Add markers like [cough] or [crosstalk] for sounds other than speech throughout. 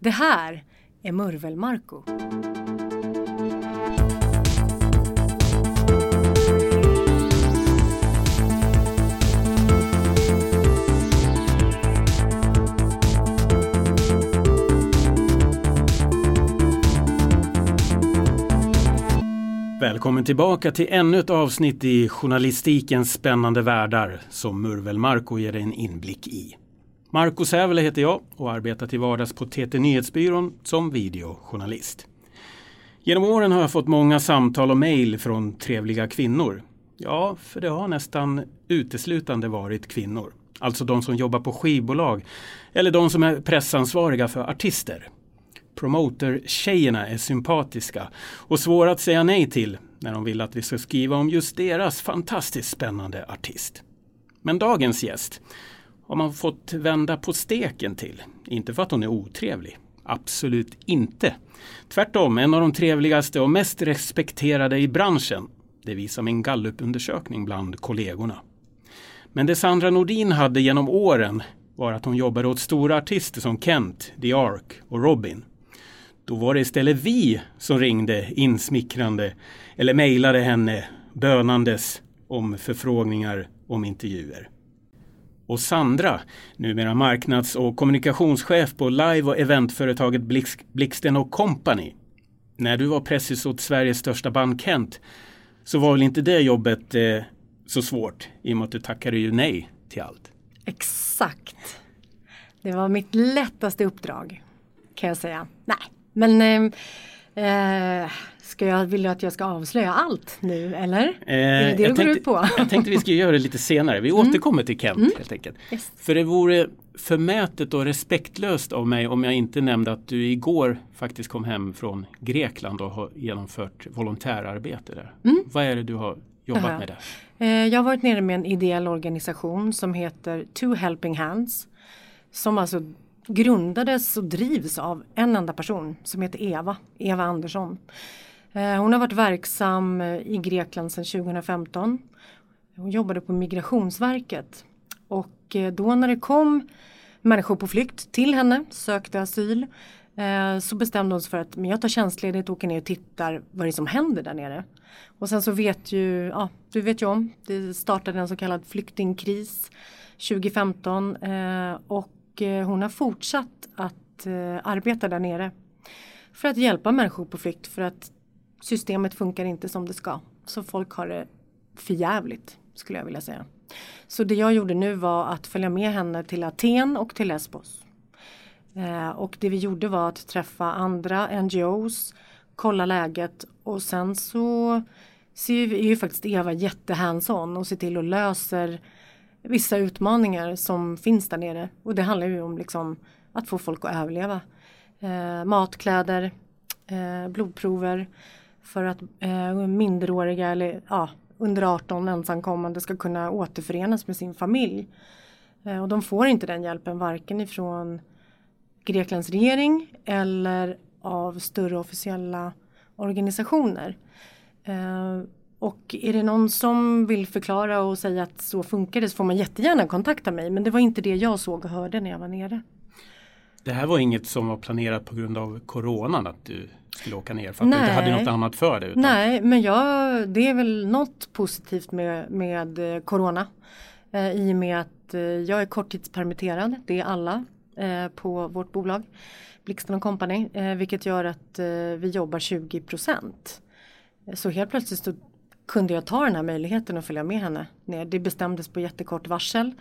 Det här är Murvel-Marco. Välkommen tillbaka till ännu ett avsnitt i journalistikens spännande världar som Murvel Marko ger dig en inblick i. Marco Sävele heter jag och arbetar till vardags på TT Nyhetsbyrån som videojournalist. Genom åren har jag fått många samtal och mejl från trevliga kvinnor. Ja, för det har nästan uteslutande varit kvinnor. Alltså de som jobbar på skivbolag eller de som är pressansvariga för artister. Promoter-tjejerna är sympatiska och svåra att säga nej till när de vill att vi ska skriva om just deras fantastiskt spännande artist. Men dagens gäst har man fått vända på steken till. Inte för att hon är otrevlig. Absolut inte. Tvärtom, en av de trevligaste och mest respekterade i branschen. Det visar min gallupundersökning bland kollegorna. Men det Sandra Nordin hade genom åren var att hon jobbade åt stora artister som Kent, The Ark och Robin. Då var det istället vi som ringde insmickrande eller mejlade henne bönandes om förfrågningar om intervjuer. Och Sandra, numera marknads och kommunikationschef på live och eventföretaget Blixten Company. När du var pressis åt Sveriges största band Kent så var väl inte det jobbet eh, så svårt i och med att du tackade ju nej till allt. Exakt. Det var mitt lättaste uppdrag kan jag säga. Nej, men eh, eh, ska jag, vill du att jag ska avslöja allt nu eller? Eh, är det det du går ut på? jag tänkte vi skulle göra det lite senare. Vi mm. återkommer till Kent mm. helt enkelt. Yes. För det vore förmätet och respektlöst av mig om jag inte nämnde att du igår faktiskt kom hem från Grekland och har genomfört volontärarbete där. Mm. Vad är det du har jobbat Aha. med där? Eh, jag har varit nere med en ideell organisation som heter Two Helping Hands. Som alltså grundades och drivs av en enda person som heter Eva, Eva Andersson. Eh, hon har varit verksam eh, i Grekland sedan 2015. Hon jobbade på Migrationsverket och eh, då när det kom människor på flykt till henne, sökte asyl, så bestämde hon sig för att men jag tar tjänstledigt och åker ner och tittar vad det är som händer där nere. Och sen så vet ju, ja du vet ju om, det startade en så kallad flyktingkris 2015 och hon har fortsatt att arbeta där nere. För att hjälpa människor på flykt för att systemet funkar inte som det ska. Så folk har det förjävligt skulle jag vilja säga. Så det jag gjorde nu var att följa med henne till Aten och till Lesbos. Eh, och det vi gjorde var att träffa andra NGOs, kolla läget och sen så ser vi, är ju faktiskt Eva jättehands-on och ser till att löser vissa utmaningar som finns där nere. Och det handlar ju om liksom att få folk att överleva. Eh, matkläder, eh, blodprover för att eh, minderåriga eller ja, under 18 ensamkommande ska kunna återförenas med sin familj. Eh, och de får inte den hjälpen varken ifrån Greklands regering eller av större officiella organisationer. Eh, och är det någon som vill förklara och säga att så funkar det så får man jättegärna kontakta mig. Men det var inte det jag såg och hörde när jag var nere. Det här var inget som var planerat på grund av coronan att du skulle åka ner för att Nej. du inte hade något annat för dig? Utan... Nej, men jag, det är väl något positivt med, med eh, corona. Eh, I och med att eh, jag är korttidspermitterad, det är alla eh, på vårt bolag. Blixten Company, eh, vilket gör att eh, vi jobbar 20 procent. Så helt plötsligt så kunde jag ta den här möjligheten att följa med henne ner. Det bestämdes på jättekort varsel.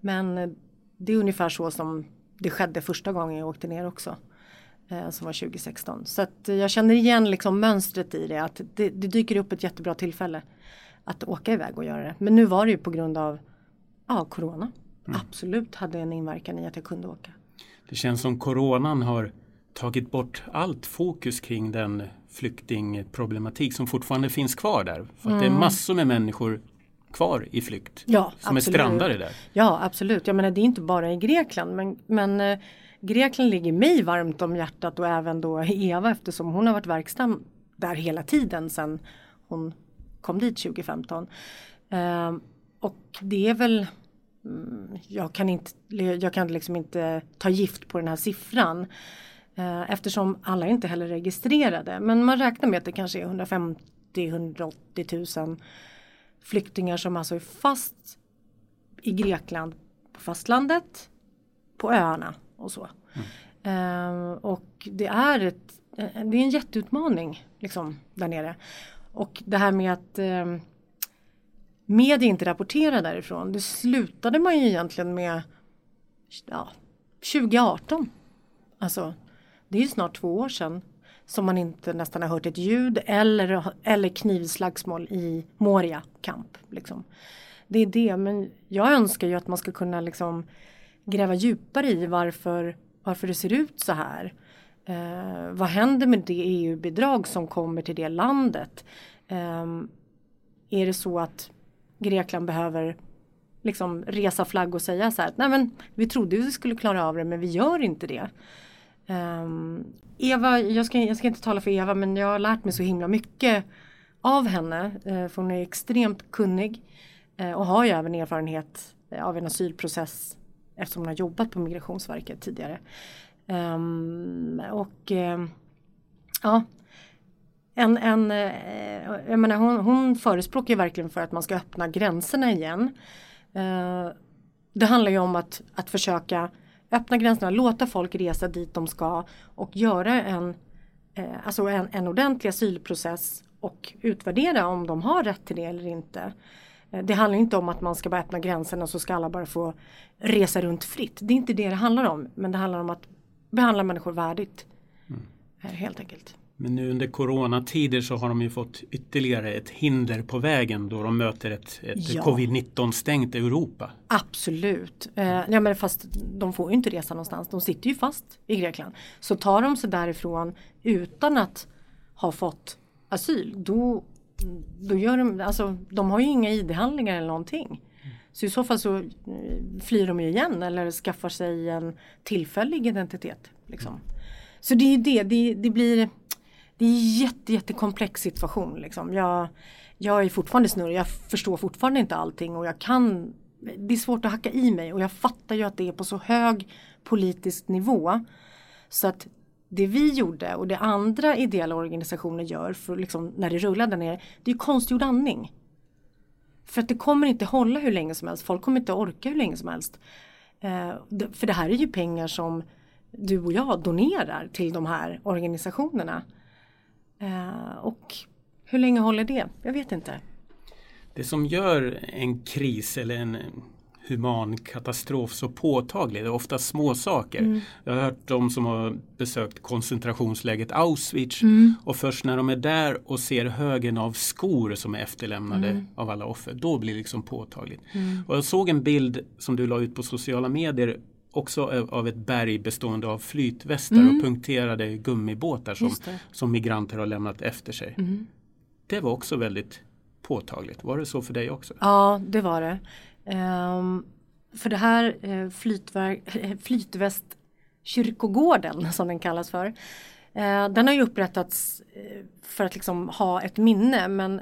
Men det är ungefär så som det skedde första gången jag åkte ner också. Eh, som var 2016. Så att jag känner igen liksom mönstret i det. Att det, det, dyker upp ett jättebra tillfälle att åka iväg och göra det. Men nu var det ju på grund av ja, corona. Mm. Absolut hade en inverkan i att jag kunde åka. Det känns som coronan har tagit bort allt fokus kring den flyktingproblematik som fortfarande finns kvar där. För mm. det är mm. massor med människor kvar i flykt. Ja, som absolut. är strandade där. Ja absolut, jag menar det är inte bara i Grekland men, men eh, Grekland ligger mig varmt om hjärtat och även då Eva eftersom hon har varit verksam där hela tiden sedan hon kom dit 2015. Eh, och det är väl mm, jag kan inte, jag kan liksom inte ta gift på den här siffran. Eh, eftersom alla inte heller registrerade. Men man räknar med att det kanske är 150-180 000 flyktingar som alltså är fast i Grekland på fastlandet, på öarna och så. Mm. Uh, och det är, ett, eh, det är en jätteutmaning liksom, där nere. Och det här med att uh, media inte rapporterar därifrån. Det slutade man ju egentligen med ja, 2018. Alltså, det är ju snart två år sedan som man inte nästan har hört ett ljud eller, eller knivslagsmål i Moria kamp. Liksom. Det är det, men jag önskar ju att man ska kunna liksom gräva djupare i varför, varför det ser ut så här. Eh, vad händer med det EU-bidrag som kommer till det landet? Eh, är det så att Grekland behöver liksom resa flagg och säga så här nej men vi trodde vi skulle klara av det men vi gör inte det. Um, Eva, jag ska, jag ska inte tala för Eva men jag har lärt mig så himla mycket av henne. Uh, för hon är extremt kunnig uh, och har ju även erfarenhet av en asylprocess eftersom hon har jobbat på Migrationsverket tidigare. Um, och uh, ja, en, en, eh, jag menar hon, hon förespråkar verkligen för att man ska öppna gränserna igen. Eh, det handlar ju om att, att försöka öppna gränserna, låta folk resa dit de ska och göra en, alltså en, en ordentlig asylprocess och utvärdera om de har rätt till det eller inte. Eh, det handlar inte om att man ska bara öppna gränserna och så ska alla bara få resa runt fritt. Det är inte det det handlar om. Men det handlar om att behandla människor värdigt. Mm. Eh, helt enkelt. Men nu under coronatider så har de ju fått ytterligare ett hinder på vägen då de möter ett, ett ja. covid-19 stängt Europa. Absolut. Eh, ja, men fast de får ju inte resa någonstans. De sitter ju fast i Grekland. Så tar de sig därifrån utan att ha fått asyl då, då gör de, alltså de har ju inga ID-handlingar eller någonting. Så i så fall så eh, flyr de ju igen eller skaffar sig en tillfällig identitet. Liksom. Så det är ju det, det, det blir det är en jätte, jättekomplex situation. Liksom. Jag, jag är fortfarande snurrig, jag förstår fortfarande inte allting och jag kan Det är svårt att hacka i mig och jag fattar ju att det är på så hög politisk nivå. Så att det vi gjorde och det andra ideella organisationer gör för liksom, när det rullar där nere, det är konstgjord andning. För att det kommer inte hålla hur länge som helst, folk kommer inte orka hur länge som helst. Eh, för det här är ju pengar som du och jag donerar till de här organisationerna. Eh, och hur länge håller det? Jag vet inte. Det som gör en kris eller en human katastrof så påtaglig. Det är ofta små saker. Mm. Jag har hört de som har besökt koncentrationsläget Auschwitz mm. och först när de är där och ser högen av skor som är efterlämnade mm. av alla offer, då blir det liksom påtagligt. Mm. Och jag såg en bild som du la ut på sociala medier också av ett berg bestående av flytvästar mm. och punkterade gummibåtar som, som migranter har lämnat efter sig. Mm. Det var också väldigt påtagligt. Var det så för dig också? Ja, det var det. Um, för det här eh, eh, flytvästkyrkogården [laughs] som den kallas för. Eh, den har ju upprättats för att liksom ha ett minne men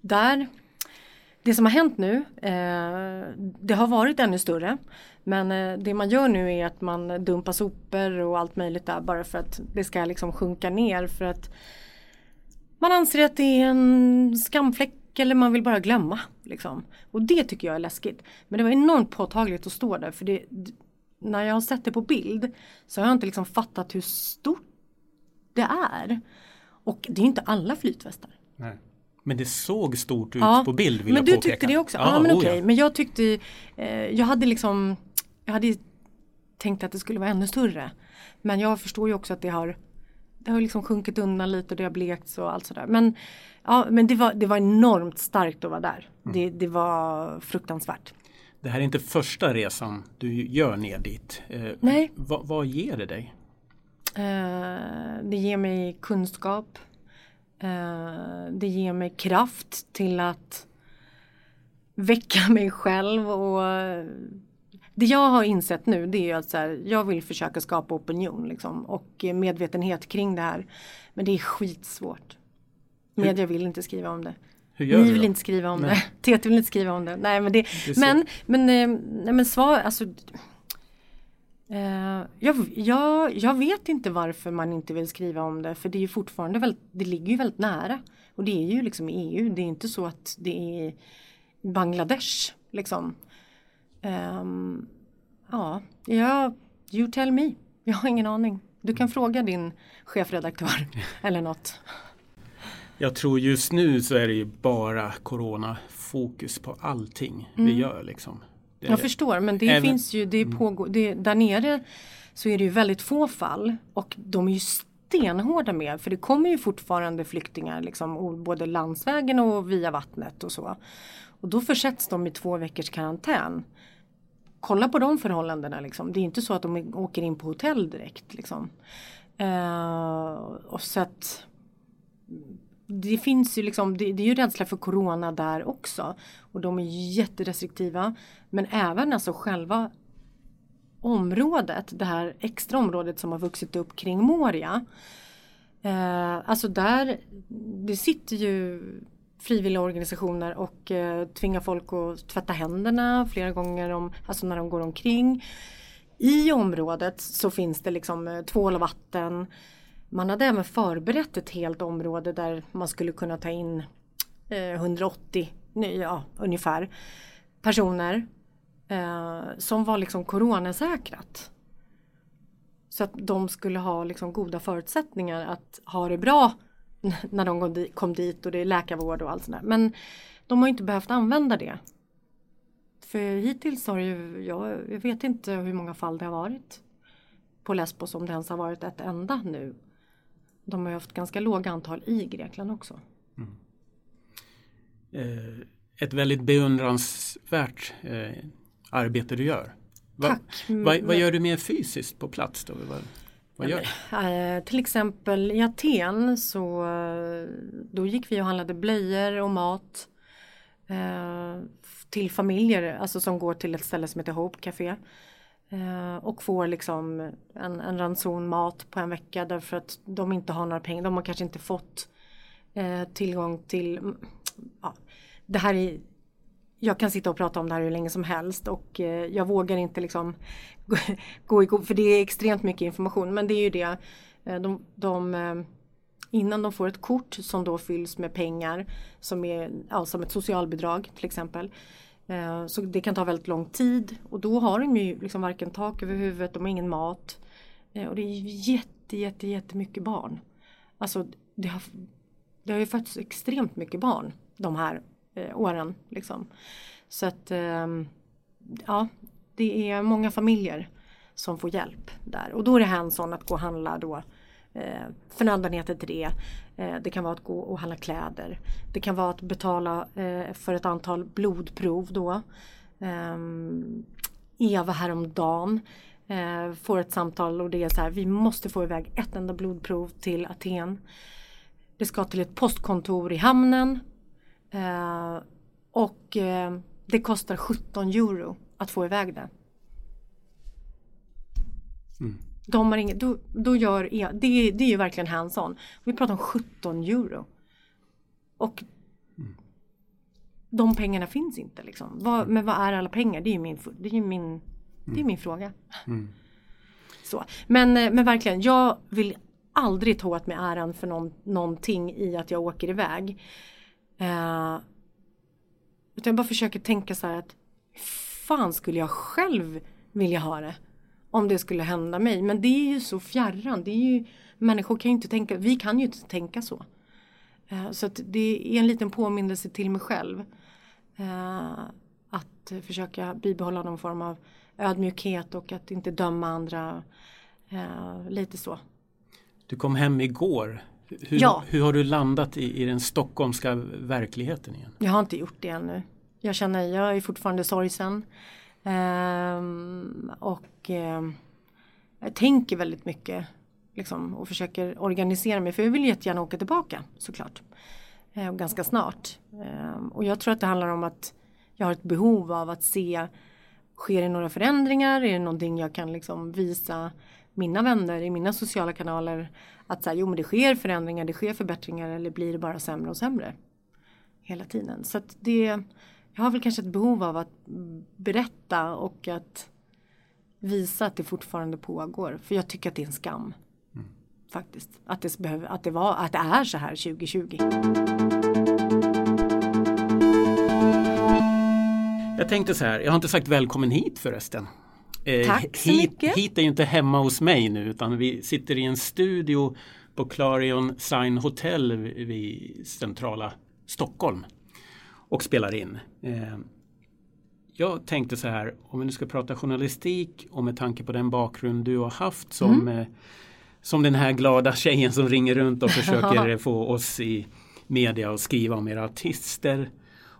där det som har hänt nu, det har varit ännu större. Men det man gör nu är att man dumpar sopor och allt möjligt där bara för att det ska liksom sjunka ner för att man anser att det är en skamfläck eller man vill bara glömma. Liksom. Och det tycker jag är läskigt. Men det var enormt påtagligt att stå där för det, när jag har sett det på bild så har jag inte liksom fattat hur stort det är. Och det är inte alla flytvästar. Nej. Men det såg stort ut ja, på bild vill Men du påpeka. tyckte det också? Ja, ja men okej. Okay. Men jag tyckte, eh, jag hade liksom, jag hade tänkt att det skulle vara ännu större. Men jag förstår ju också att det har det har liksom sjunkit undan lite och det har blekts och allt sådär. Men, ja, men det, var, det var enormt starkt att vara där. Mm. Det, det var fruktansvärt. Det här är inte första resan du gör ner dit. Eh, Nej. Vad, vad ger det dig? Eh, det ger mig kunskap. Eh, det ger mig kraft till att väcka [laughs] mig själv och det jag har insett nu det är att så här, jag vill försöka skapa opinion liksom, och medvetenhet kring det här. Men det är skitsvårt. Media vill inte skriva om det. Ni vill inte skriva om nej. [laughs] det. TT vill inte skriva om det. Nej men det, det men, men, eh, nej, men svar, alltså Eh, jag, jag, jag vet inte varför man inte vill skriva om det för det är ju fortfarande väldigt, det ligger ju väldigt nära. Och det är ju liksom EU, det är inte så att det är Bangladesh liksom. Um, ja, ja, you tell me. Jag har ingen aning. Du kan fråga din chefredaktör [laughs] eller något. Jag tror just nu så är det ju bara coronafokus på allting mm. vi gör. Liksom. Det jag förstår men det även, finns ju, det mm. pågår, det, där nere så är det ju väldigt få fall och de är ju stenhårda med för det kommer ju fortfarande flyktingar liksom både landsvägen och via vattnet och så. Och då försätts de i två veckors karantän. Kolla på de förhållandena liksom. Det är inte så att de åker in på hotell direkt liksom. Uh, och så att det finns ju liksom, det, det, är ju rädsla för corona där också. Och de är jätterestriktiva. Men även alltså själva området, det här extra området som har vuxit upp kring Moria. Eh, alltså där, det sitter ju frivilliga organisationer och eh, tvingar folk att tvätta händerna flera gånger om, alltså när de går omkring. I området så finns det liksom eh, tvål och vatten. Man hade även förberett ett helt område där man skulle kunna ta in eh, 180 ja, ungefär personer eh, som var liksom coronasäkrat. Så att de skulle ha liksom goda förutsättningar att ha det bra [laughs] när de kom dit och det är läkarvård och allt sånt där. Men de har inte behövt använda det. För hittills har det ju, jag, jag vet inte hur många fall det har varit på Lesbos om det ens har varit ett enda nu. De har ju haft ganska låga antal i Grekland också. Mm. Eh, ett väldigt beundransvärt eh, arbete du gör. Va, Tack. Vad va gör du mer fysiskt på plats? Då? Vad, vad gör äh, till exempel i Aten så då gick vi och handlade blöjor och mat äh, till familjer alltså som går till ett ställe som heter Hope Café. Eh, och får liksom en, en ranson mat på en vecka därför att de inte har några pengar. De har kanske inte fått eh, tillgång till mm, ja, det här är jag kan sitta och prata om det här hur länge som helst och eh, jag vågar inte liksom [laughs] gå igång för det är extremt mycket information men det är ju det. De, de, innan de får ett kort som då fylls med pengar som är ja, som ett socialbidrag till exempel. Eh, så det kan ta väldigt lång tid och då har de ju liksom varken tak över huvudet, de har ingen mat. Eh, och det är jätte, jätte, jättemycket barn. Alltså det har, det har ju fötts extremt mycket barn de här eh, åren. Liksom. Så att ehm, ja, det är många familjer som får hjälp där. Och då är det hands-on att gå och handla då eh, förnödenheter till det. Eh, det kan vara att gå och handla kläder. Det kan vara att betala eh, för ett antal blodprov då. Eh, Eva häromdagen eh, får ett samtal och det är så här, vi måste få iväg ett enda blodprov till Aten. Det ska till ett postkontor i hamnen Eh, och eh, det kostar 17 euro att få iväg det. Mm. De har inget, då, då gör, det, det är ju verkligen hands-on. Vi pratar om 17 euro. Och mm. de pengarna finns inte liksom. Vad, men vad är alla pengar? Det är ju min, det är min, mm. det är min fråga. Mm. [laughs] Så. Men, eh, men verkligen, jag vill aldrig ta åt mig äran för någon, någonting i att jag åker iväg. Eh, utan jag bara försöker tänka så här att fan skulle jag själv vilja ha det? Om det skulle hända mig. Men det är ju så fjärran. Det är ju, människor kan ju inte tänka, vi kan ju inte tänka så. Eh, så det är en liten påminnelse till mig själv. Eh, att försöka bibehålla någon form av ödmjukhet och att inte döma andra. Eh, lite så. Du kom hem igår. Hur, ja. hur har du landat i, i den stockholmska verkligheten igen? Jag har inte gjort det ännu. Jag känner, jag är fortfarande sorgsen. Ehm, och eh, jag tänker väldigt mycket liksom, och försöker organisera mig för jag vill jättegärna åka tillbaka såklart. Ehm, ganska snart. Ehm, och jag tror att det handlar om att jag har ett behov av att se Sker det några förändringar? Är det någonting jag kan liksom visa mina vänner i mina sociala kanaler att så här, jo men det sker förändringar, det sker förbättringar eller blir det bara sämre och sämre hela tiden. Så att det, jag har väl kanske ett behov av att berätta och att visa att det fortfarande pågår. För jag tycker att det är en skam. Mm. Faktiskt. Att det, behöver, att, det var, att det är så här 2020. Jag tänkte så här, jag har inte sagt välkommen hit förresten. Eh, Tack så hit, mycket. Hit är ju inte hemma hos mig nu utan vi sitter i en studio på Clarion Sign Hotel vid centrala Stockholm och spelar in. Eh, jag tänkte så här, om vi nu ska prata journalistik och med tanke på den bakgrund du har haft som, mm. eh, som den här glada tjejen som ringer runt och [laughs] försöker få oss i media att skriva om era artister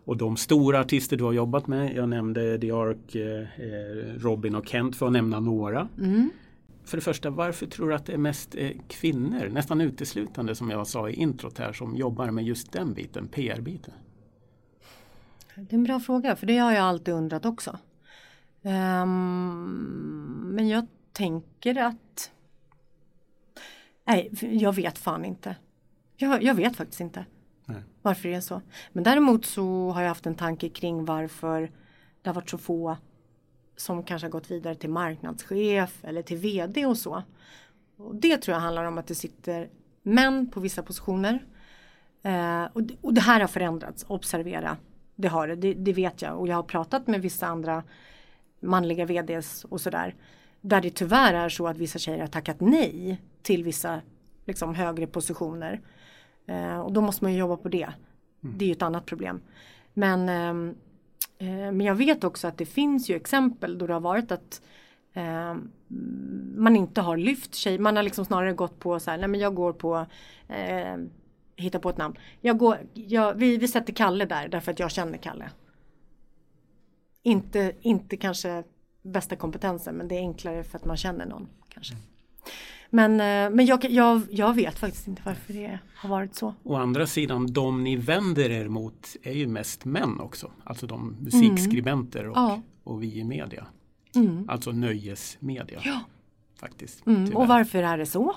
och de stora artister du har jobbat med. Jag nämnde The Ark, eh, Robin och Kent för att nämna några. Mm. För det första, varför tror du att det är mest eh, kvinnor, nästan uteslutande som jag sa i introt här, som jobbar med just den biten, PR-biten? Det är en bra fråga, för det har jag alltid undrat också. Um, men jag tänker att... Nej, jag vet fan inte. Jag, jag vet faktiskt inte Nej. varför det är så. Men däremot så har jag haft en tanke kring varför det har varit så få som kanske har gått vidare till marknadschef eller till vd och så. Och det tror jag handlar om att det sitter män på vissa positioner. Eh, och, det, och, det, här har förändrats, observera. Det har det, det, vet jag och jag har pratat med vissa andra manliga vds och sådär. Där det tyvärr är så att vissa tjejer har tackat nej till vissa liksom, högre positioner. Eh, och då måste man ju jobba på det. Mm. Det är ju ett annat problem. Men, ehm, eh, men jag vet också att det finns ju exempel då det har varit att eh, man inte har lyft sig. Man har liksom snarare gått på så här, nej men jag går på eh, hitta på ett namn. Jag går, jag, vi, vi sätter Kalle där därför att jag känner Kalle. Inte, inte kanske bästa kompetensen men det är enklare för att man känner någon. kanske. Men, eh, men jag, jag, jag vet faktiskt inte varför det har varit så. Å andra sidan, de ni vänder er mot är ju mest män också. Alltså de musikskribenter mm. och, ja. och vi i media. Mm. Alltså nöjesmedia. Ja. Faktiskt. Mm. Och varför är det så?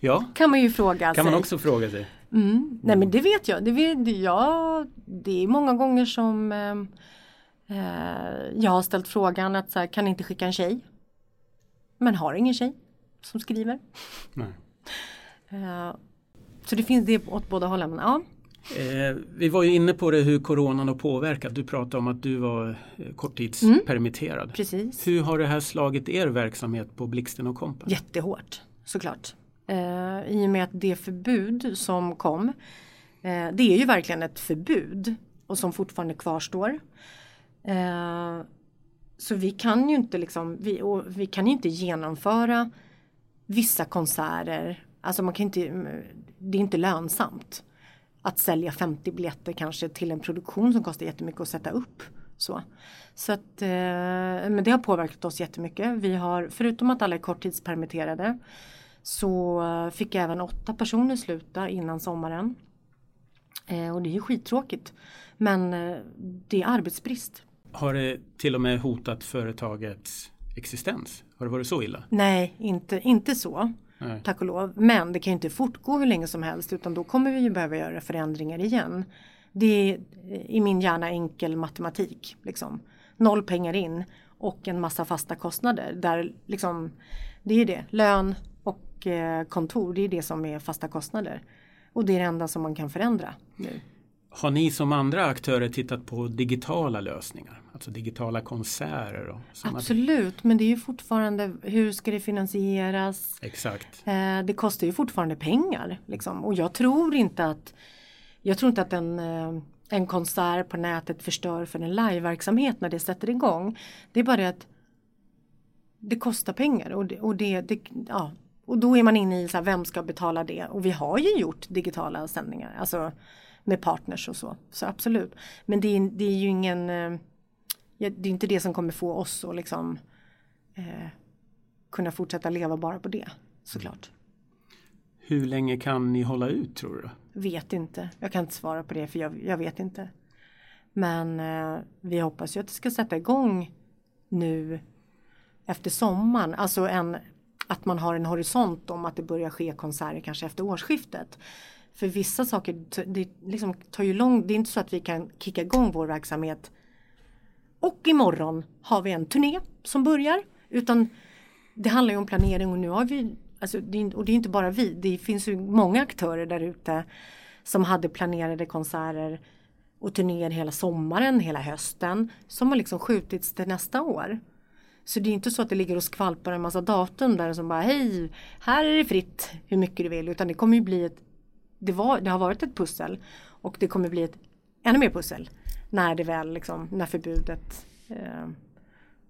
Ja. Kan man ju fråga kan sig. Kan man också fråga sig. Mm. Nej men det vet jag. Det, vet, ja, det är många gånger som eh, eh jag har ställt frågan att så här, kan inte skicka en tjej? Men har ingen tjej som skriver. Uh, [laughs] så det finns det åt båda hållen. Ja. Eh, vi var ju inne på det hur coronan har påverkat. Du pratade om att du var eh, korttidspermitterad. Mm, precis. Hur har det här slagit er verksamhet på Blixten och Kompan? Jättehårt såklart. Eh, I och med att det förbud som kom eh, det är ju verkligen ett förbud och som fortfarande kvarstår. Eh, så vi kan ju inte liksom, vi, vi kan ju inte genomföra vissa konserter, alltså man kan inte, mm, det är inte lönsamt att sälja 50 biljetter kanske till en produktion som kostar jättemycket att sätta upp. Så, så att, eh, men det har påverkat oss jättemycket. Vi har, förutom att alla är korttidspermitterade, så fick även åtta personer sluta innan sommaren. Eh, och det är ju skittråkigt. Men eh, det är arbetsbrist. Har det till och med hotat företagets existens? Har det varit så illa? Nej, inte, inte så. Nej. Tack och lov. Men det kan ju inte fortgå hur länge som helst utan då kommer vi ju behöva göra förändringar igen. Det är i min hjärna enkel matematik. Liksom. Noll pengar in och en massa fasta kostnader. Där liksom, det är det, lön och eh, kontor, det är det som är fasta kostnader. Och det är det enda som man kan förändra nu. Har ni som andra aktörer tittat på digitala lösningar? Alltså digitala konserter? Och Absolut, men det är ju fortfarande hur ska det finansieras? Exakt. Eh, det kostar ju fortfarande pengar. Liksom. Och jag tror inte att jag tror inte att en, eh, en konsert på nätet förstör för en liveverksamhet när det sätter igång. Det är bara det att det kostar pengar och, det, och, det, det ja, och då är man inne i så här, vem ska betala det? Och vi har ju gjort digitala sändningar. Alltså, med partners och så. Så absolut. Men det är, det är ju ingen, eh, det är inte det som kommer få oss att liksom eh, kunna fortsätta leva bara på det såklart. Hur länge kan ni hålla ut tror du? Vet inte. Jag kan inte svara på det för jag, jag vet inte. Men eh, vi hoppas ju att det ska sätta igång nu efter sommaren. Alltså en, att man har en horisont om att det börjar ske konserter kanske efter årsskiftet. För vissa saker det liksom tar ju lång, det är inte så att vi kan kicka igång vår verksamhet och imorgon har vi en turné som börjar. Utan det handlar ju om planering och nu har vi, alltså, det, och det är inte bara vi, det finns ju många aktörer där ute som hade planerade konserter och turnéer hela sommaren, hela hösten som har liksom skjutits till nästa år. Så det är inte så att det ligger och skvalpar en massa datum där som bara hej, här är det fritt hur mycket du vill utan det kommer ju bli ett det, var, det har varit ett pussel och det kommer bli ett ännu mer pussel när det väl liksom, när förbudet eh,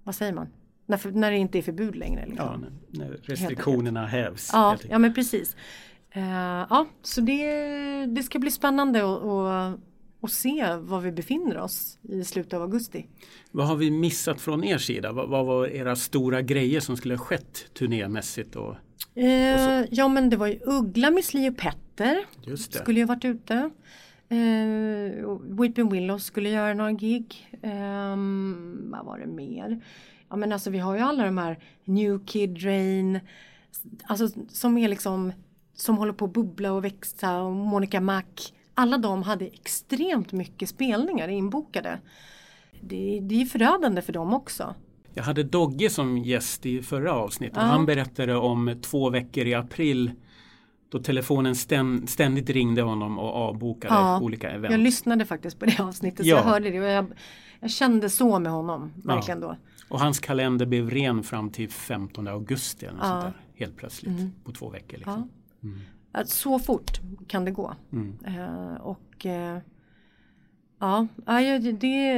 vad säger man? När, för, när det inte är förbud längre. Liksom. Ja, när, när restriktionerna hävs. Ja, ja men precis. Uh, ja, så det, det ska bli spännande att och, se var vi befinner oss i slutet av augusti. Vad har vi missat från er sida? Vad, vad var era stora grejer som skulle ha skett turnémässigt? Och, och ja men det var ju Uggla, Miss Li och Petter. Just det. Skulle ju varit ute. Uh, Weeping Willows skulle göra några gig. Um, vad var det mer? Ja men alltså vi har ju alla de här New Kid Rain. Alltså som är liksom som håller på att bubbla och växa och Monica Mac. Alla de hade extremt mycket spelningar inbokade. Det, det är förödande för dem också. Jag hade Dogge som gäst i förra avsnittet. Ja. Han berättade om två veckor i april då telefonen ständigt ringde honom och avbokade ja, olika event. Jag lyssnade faktiskt på det avsnittet ja. så jag hörde det och jag, jag kände så med honom verkligen ja. då. Och hans kalender blev ren fram till 15 augusti eller ja. sånt där, helt plötsligt mm. på två veckor. Liksom. Mm. Så fort kan det gå. Mm. Uh, och uh, Ja, det,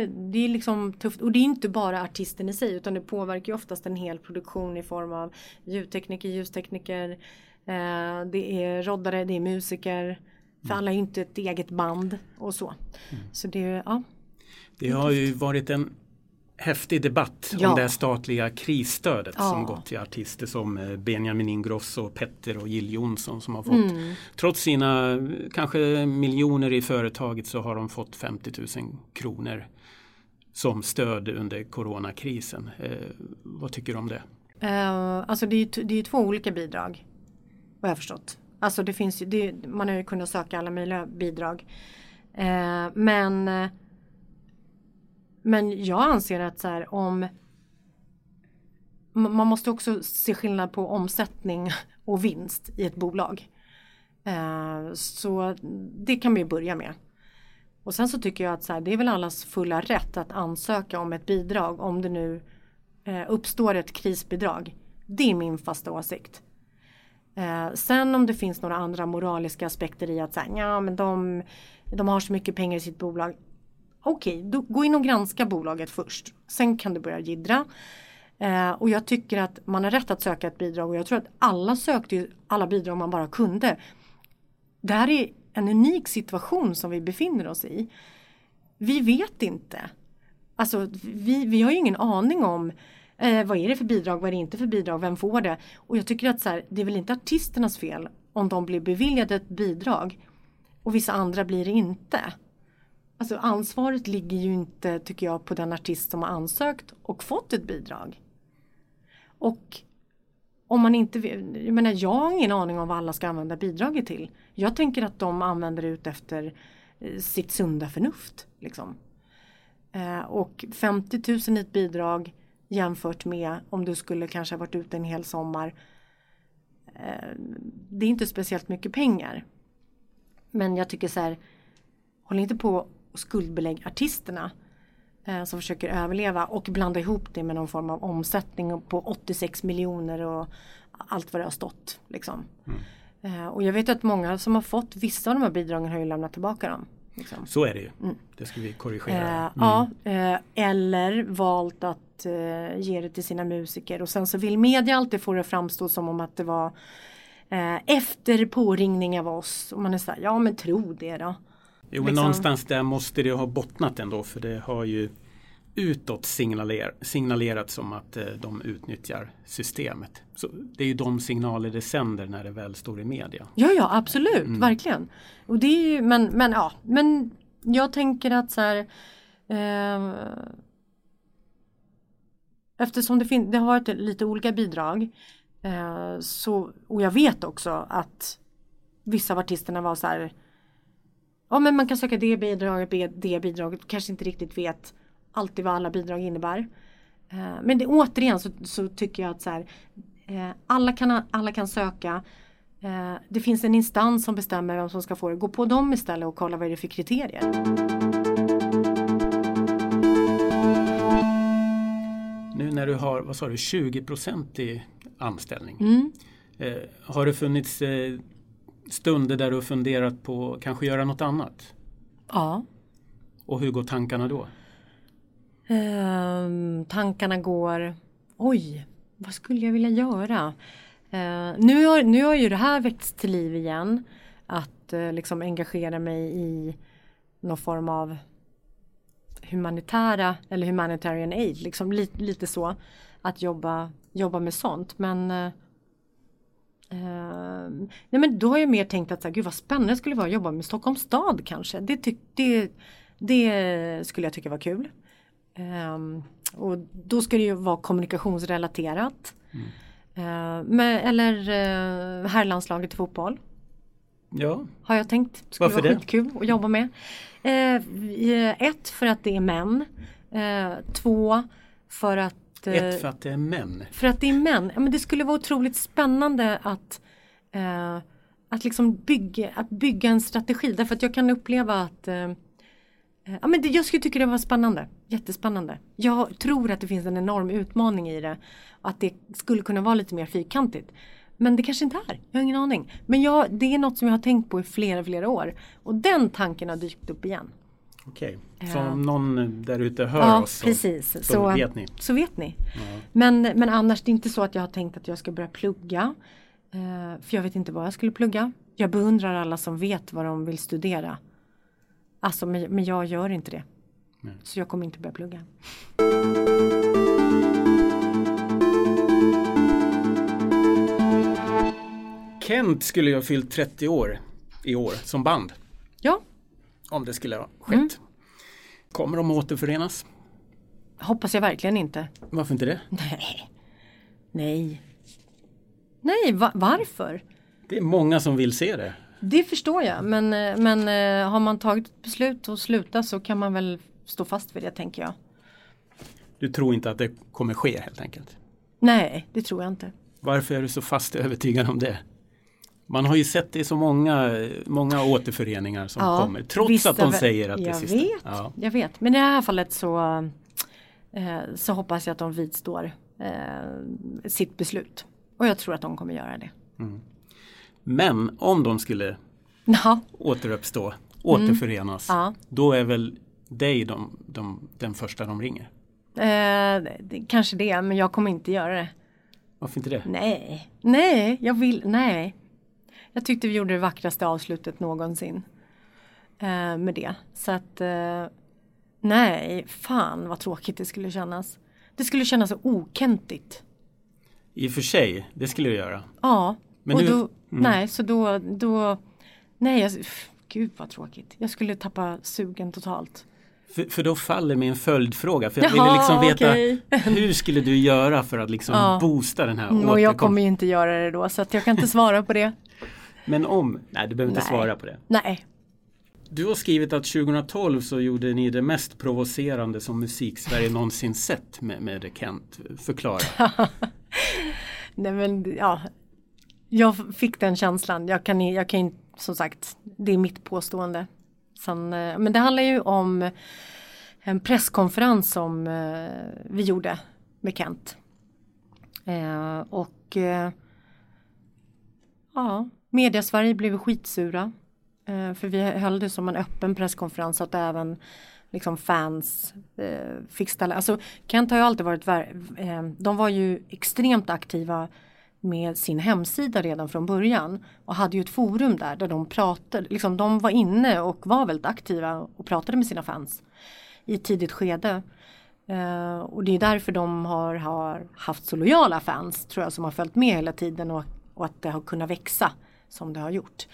det är liksom tufft och det är inte bara artisten i sig utan det påverkar ju oftast en hel produktion i form av ljudtekniker, ljustekniker, eh, det är roddare, det är musiker. För mm. alla är inte ett eget band och så. Mm. Så det, ja. Det har ju varit en häftig debatt ja. om det statliga krisstödet ja. som gått till artister som eh, Benjamin Ingrosso, Petter och Jill Johnson som har fått mm. trots sina kanske miljoner i företaget så har de fått 50 000 kronor som stöd under coronakrisen. Eh, vad tycker du om det? Uh, alltså det är, det är två olika bidrag vad jag förstått. Alltså det finns ju, det, man har ju kunnat söka alla möjliga bidrag. Uh, men men jag anser att så här, om man måste också se skillnad på omsättning [laughs] och vinst i ett bolag. Eh, så det kan vi börja med. Och sen så tycker jag att så här, det är väl allas fulla rätt att ansöka om ett bidrag om det nu eh, uppstår ett krisbidrag. Det är min fasta åsikt. Eh, sen om det finns några andra moraliska aspekter i att säga, ja men de, de har så mycket pengar i sitt bolag okej, okay, gå in och granska bolaget först. Sen kan du börja gidra. Eh, och jag tycker att man har rätt att söka ett bidrag och jag tror att alla sökte alla bidrag man bara kunde. Det här är en unik situation som vi befinner oss i. Vi vet inte. Alltså vi, vi har ju ingen aning om eh, vad är det för bidrag, vad är det inte för bidrag, vem får det? Och jag tycker att så här, det är väl inte artisternas fel om de blir beviljade ett bidrag och vissa andra blir det inte. Alltså ansvaret ligger ju inte, tycker jag, på den artist som har ansökt och fått ett bidrag. Och om man inte jag menar jag har ingen aning om vad alla ska använda bidraget till. Jag tänker att de använder det ut efter eh, sitt sunda förnuft. Liksom. Eh, och 50 000 i ett bidrag jämfört med om du skulle kanske ha varit ute en hel sommar. Eh, det är inte speciellt mycket pengar. Men jag tycker så här, håll inte på och skuldbelägg artisterna eh, som försöker överleva och blanda ihop det med någon form av omsättning på 86 miljoner och allt vad det har stått. Liksom. Mm. Eh, och jag vet att många som har fått vissa av de här bidragen har ju lämnat tillbaka dem. Liksom. Så är det ju. Mm. Det ska vi korrigera. Eh, mm. Ja, eh, eller valt att eh, ge det till sina musiker och sen så vill media alltid få det framstå som om att det var eh, efter påringning av oss. Och man är så här, ja men tro det då. Jo, men liksom... någonstans där måste det ha bottnat ändå för det har ju utåt signalerat, signalerat som att eh, de utnyttjar systemet. Så Det är ju de signaler det sänder när det väl står i media. Ja, ja absolut, mm. verkligen. Och det är ju, men, men, ja, men jag tänker att så här eh, Eftersom det, det har varit lite olika bidrag eh, så, och jag vet också att vissa av artisterna var så här ja men man kan söka det bidraget, det bidraget, kanske inte riktigt vet alltid vad alla bidrag innebär. Eh, men det, återigen så, så tycker jag att så här, eh, alla, kan, alla kan söka. Eh, det finns en instans som bestämmer vem som ska få det. Gå på dem istället och kolla vad det är för kriterier. Nu när du har, vad sa du, 20% i anställning. Mm. Har det funnits stunder där du har funderat på kanske göra något annat? Ja. Och hur går tankarna då? Ehm, tankarna går, oj, vad skulle jag vilja göra? Uh, nu, har, nu har ju det här väckts till liv igen. Att uh, liksom engagera mig i någon form av humanitära eller humanitarian aid, liksom li, lite så. Att jobba, jobba med sånt. Men, uh, nej men då har jag mer tänkt att så här, gud vad spännande det skulle vara att jobba med Stockholms stad kanske. Det, tyck, det, det skulle jag tycka var kul. Um, och då ska det ju vara kommunikationsrelaterat. Mm. Uh, med, eller uh, herrlandslaget i fotboll. Ja. Har jag tänkt. Skulle Varför vara det? skitkul att jobba med. Uh, ett för att det är män. Uh, två för att ett för att det är män. För att det är män. Ja, men det skulle vara otroligt spännande att att liksom bygga, att bygga en strategi. Därför att jag kan uppleva att Eh, ja, men det, jag skulle tycka det var spännande. Jättespännande. Jag tror att det finns en enorm utmaning i det. Att det skulle kunna vara lite mer fyrkantigt. Men det kanske inte är. Jag har ingen aning. Men jag, det är något som jag har tänkt på i flera, flera år. Och den tanken har dykt upp igen. Okej, okay. så om någon där ute hör ja, oss så, precis. så, så vet ni. Så vet ni. Ja. Men, men annars det är inte så att jag har tänkt att jag ska börja plugga. Eh, för jag vet inte vad jag skulle plugga. Jag beundrar alla som vet vad de vill studera. Alltså men, men jag gör inte det. Nej. Så jag kommer inte börja plugga. Kent skulle ju ha fyllt 30 år i år som band. Ja. Om det skulle ha skett. Mm. Kommer de återförenas? Hoppas jag verkligen inte. Varför inte det? Nej. Nej. Nej, va varför? Det är många som vill se det. Det förstår jag men, eh, men eh, har man tagit ett beslut att sluta så kan man väl stå fast vid det tänker jag. Du tror inte att det kommer ske helt enkelt? Nej, det tror jag inte. Varför är du så fast övertygad om det? Man har ju sett det i så många, många återföreningar som ja, kommer trots att de säger att det är sista. Vet, ja. Jag vet, men i det här fallet så, eh, så hoppas jag att de vidstår eh, sitt beslut. Och jag tror att de kommer göra det. Mm. Men om de skulle ja. återuppstå, återförenas, mm. ja. då är väl dig de, de, den första de ringer? Eh, det, kanske det, men jag kommer inte göra det. Varför inte det? Nej, nej, jag vill, nej. Jag tyckte vi gjorde det vackraste avslutet någonsin. Eh, med det. Så att, eh, nej, fan vad tråkigt det skulle kännas. Det skulle kännas så okentigt. I och för sig, det skulle det göra. Ja, Men och nu- då, mm. nej, så då, då, nej, jag, pff, gud vad tråkigt. Jag skulle tappa sugen totalt. För, för då faller min följdfråga. För jag Jaha, ville liksom veta okej. [laughs] hur skulle du göra för att liksom Ja. boosta den här och jag kommer ju inte göra det då, så att jag kan inte svara på det. Men om, nej du behöver inte Nej. svara på det. Nej, Du har skrivit att 2012 så gjorde ni det mest provocerande som musik-Sverige någonsin sett med, med Kent. Förklara. [laughs] nej men ja. Jag fick den känslan. Jag kan, jag kan inte, som sagt, det är mitt påstående. Sen, eh, men det handlar ju om en presskonferens som eh, vi gjorde med Kent. Eh, och eh, ja, Mediasverige blev skitsura. Eh, för vi höll det som en öppen presskonferens så att även liksom fans eh, fick ställa. Alltså Kent har ju alltid varit, eh, de var ju extremt aktiva med sin hemsida redan från början och hade ju ett forum där där de pratade, liksom de var inne och var väldigt aktiva och pratade med sina fans i ett tidigt skede. Eh, och det är därför de har, har haft så lojala fans tror jag som har följt med hela tiden och, och att det har kunnat växa som det har gjort.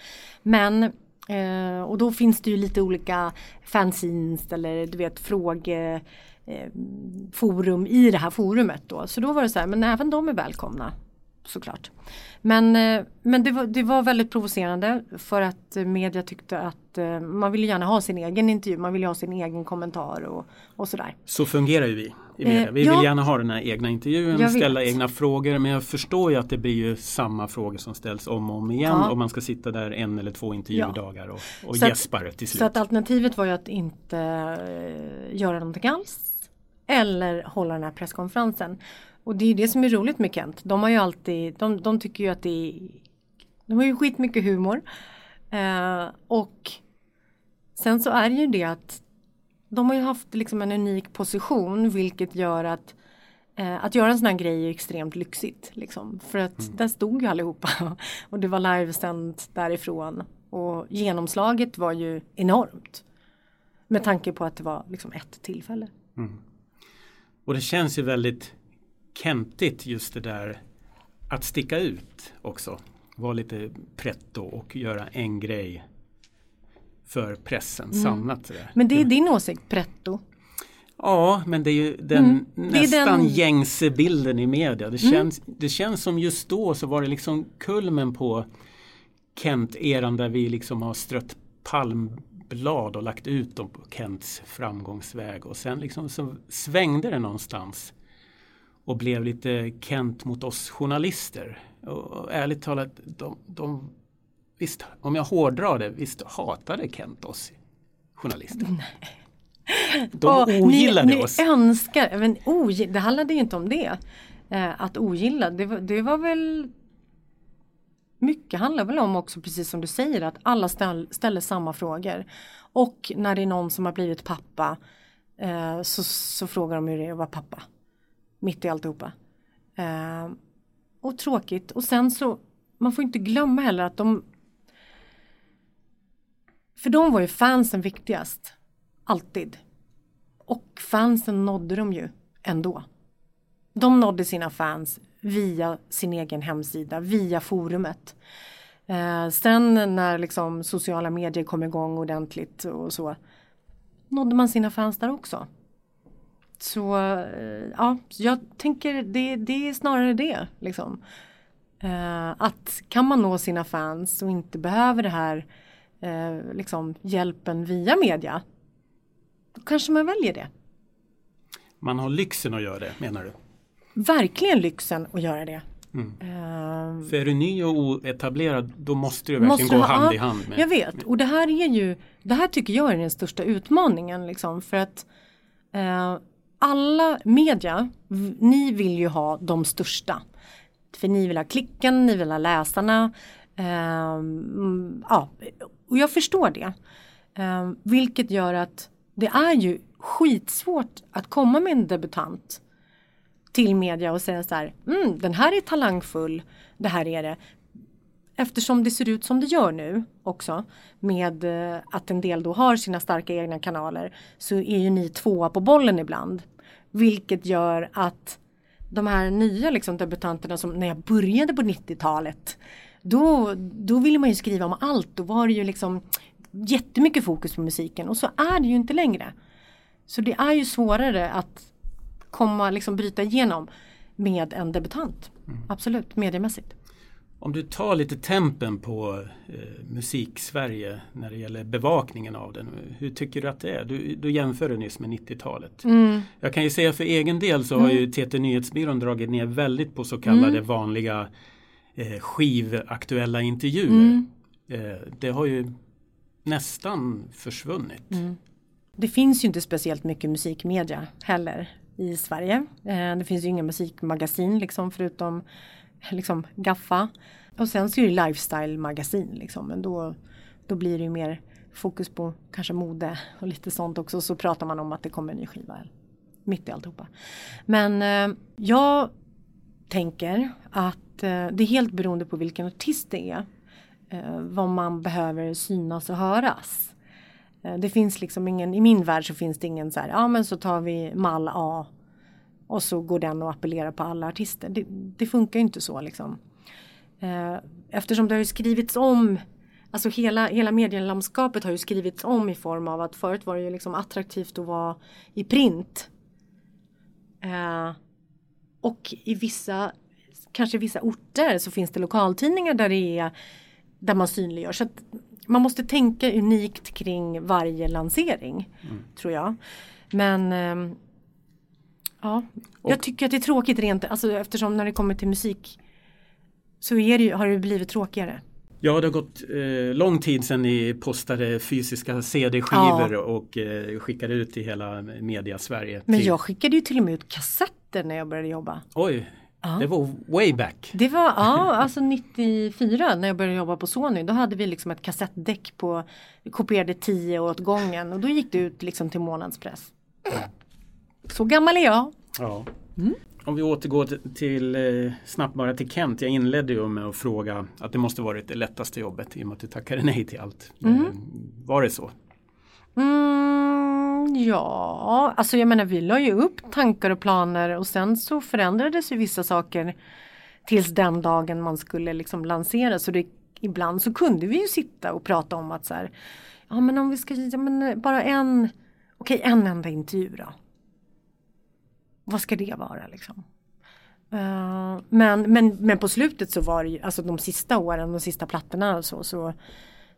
Men eh, och då finns det ju lite olika fanzines eller du vet fråge eh, forum i det här forumet då. Så då var det så här, men även de är välkomna såklart. Men, eh, men det, var, det var väldigt provocerande för att media tyckte att eh, man ville gärna ha sin egen intervju, man ville ha sin egen kommentar och, och sådär. Så fungerar ju vi i media. Eh, Vi ja. vill gärna ha den här egna intervjun, ställa egna frågor men jag förstår ju att det blir ju samma frågor som ställs om och om igen Ja. och man ska sitta där en eller två intervjudagar och, och att- gäspar till slut. Så att alternativet var ju att inte eh, göra någonting alls. Eller hålla den här presskonferensen. Och det är ju det som är roligt med Kent. De har ju alltid, de, de tycker ju att det är, de har ju skitmycket humor. Eh, och sen så är det ju det att de har ju haft liksom en unik position vilket gör att eh, att göra en sån här grej är extremt lyxigt. Liksom. För att där stod ju allihopa [laughs] och det var livesänt därifrån. Och genomslaget var ju enormt. Med tanke på att det var liksom ett tillfälle. Och det känns ju väldigt kentigt just det där att sticka ut också. Vara lite pretto och göra en grej för pressen samlat. Sådär. Mm. Men det är din åsikt, pretto. Ja, men det är ju den Mm, nästan den- Mm. gängse bilden i media. Det känns, det känns som just då så var det liksom kulmen på Kent-eran där vi liksom har strött palmblad och lagt ut dem på Kents framgångsväg och sen liksom så svängde det någonstans och blev lite Kent mot oss journalister. Och, och ärligt talat, de, de, visst, om jag hårdrar det, visst hatade Kent oss journalister. De Och ogillade ni, oss. Ni önskar, men ogill, det handlade ju inte om det. Eh, att ogilla, det var, det var väl mycket handlar väl om också precis som du säger att alla ställ, ställer samma frågor. Och när det är någon som har blivit pappa eh, så, så frågar de hur det är att vara pappa. Mitt i alltihopa. Eh, och tråkigt och sen så man får inte glömma heller att de för dem var ju fansen viktigast. Alltid. Och fansen nådde de ju ändå. De nådde sina fans via sin egen hemsida, via forumet. Eh, sen när liksom sociala medier kom igång ordentligt och så nådde man sina fans där också. Så eh, ja, jag tänker det, det är snarare det. Liksom. Eh, att kan man nå sina fans och inte behöver det här eh, liksom, hjälpen via media då kanske man väljer det. Man har lyxen att göra det menar du? Verkligen lyxen att göra det. Mm. Eh, För är du ny och oetablerad då måste du verkligen Måste gå ha- hand i hand med. Jag vet och det här är ju Det här tycker jag är den största utmaningen liksom för att eh, Alla media Ni vill ju ha de största För ni vill ha klicken, ni vill ha läsarna Ehm, mm, ja och jag förstår det ehm, Vilket gör att Det är ju skitsvårt att komma med en debutant till media och säga så här, mm, den här är talangfull, det här är det. Eftersom det ser ut som det gör nu också med eh, att en del då har sina starka egna kanaler så är ju ni tvåa på bollen ibland. Vilket gör att de här nya liksom debutanterna som när jag började på 90-talet då, då ville man ju skriva om allt. Då var det ju liksom jättemycket fokus på musiken och så är det ju inte längre. Så det är ju svårare att komma, liksom bryta igenom med en debutant. Absolut, mediemässigt. Om du tar lite tempen på eh, musik-Sverige när det gäller bevakningen av den. Hur tycker du att det är? Du, du jämförde nyss med 90-talet. Mm. Jag kan ju säga för egen del så har ju TT Nyhetsbyrån dragit ner väldigt på så kallade Mm. vanliga eh, skivaktuella intervjuer. Mm. Eh, det har ju nästan försvunnit. Det finns ju inte speciellt mycket musikmedia heller i Sverige. Eh, det finns ju inga musikmagasin liksom förutom liksom Gaffa. Och sen så är det lifestyle-magasin liksom. Men då, då blir det ju mer fokus på kanske mode och lite sånt också. Så pratar man om att det kommer en ny skiva mitt i alltihopa. Men eh, jag tänker att det är helt beroende på vilken artist det är. Eh, vad man behöver synas och höras. Eh, Det finns liksom ingen, i min värld så finns det ingen så här, ja men så tar vi mall A och så går den och appellerar på alla artister. Det, det funkar ju inte så liksom. Eh, Eftersom det har ju skrivits om, alltså hela, hela medielandskapet har ju skrivits om i form av att förut var det ju liksom attraktivt att vara i print. Eh, och i vissa, kanske vissa orter så finns det lokaltidningar där det är där man synliggör. Så att man måste tänka unikt kring varje lansering. Tror jag. Men ehm, Ja, jag Och- tycker att det är tråkigt rent, alltså eftersom när det kommer till musik så det har det blivit tråkigare. Ja, det har gått eh, lång tid sedan ni postade fysiska CD-skivor och eh, skickade ut i hela media-Sverige. Men till- jag skickade ju till och med ut kassetter när jag började jobba. Oj, Ja. det var way back. Det var, ja, alltså 94 när jag började jobba på Sony. Då hade vi liksom ett kassettdäck på, vi kopierade 10 åt gången och då gick det ut liksom till månadspress. Så gammal är jag. Ja. Mm. Om vi återgår till, till eh, snabbt bara till Kent. Jag inledde ju med att fråga att det måste varit det lättaste jobbet i och med att du tackade nej till allt. Mm. Eh, var det så? Mm, ja, alltså jag menar vi la ju upp tankar och planer och sen så förändrades ju vissa saker tills den dagen man skulle liksom lansera. Så det, ibland så kunde vi ju sitta och prata om att så här, ja men om vi ska, ja men bara en, okej en enda intervju då. Vad ska det vara liksom? Uh, men, men, men på slutet så var det ju, alltså de sista åren, de sista plattorna och så, så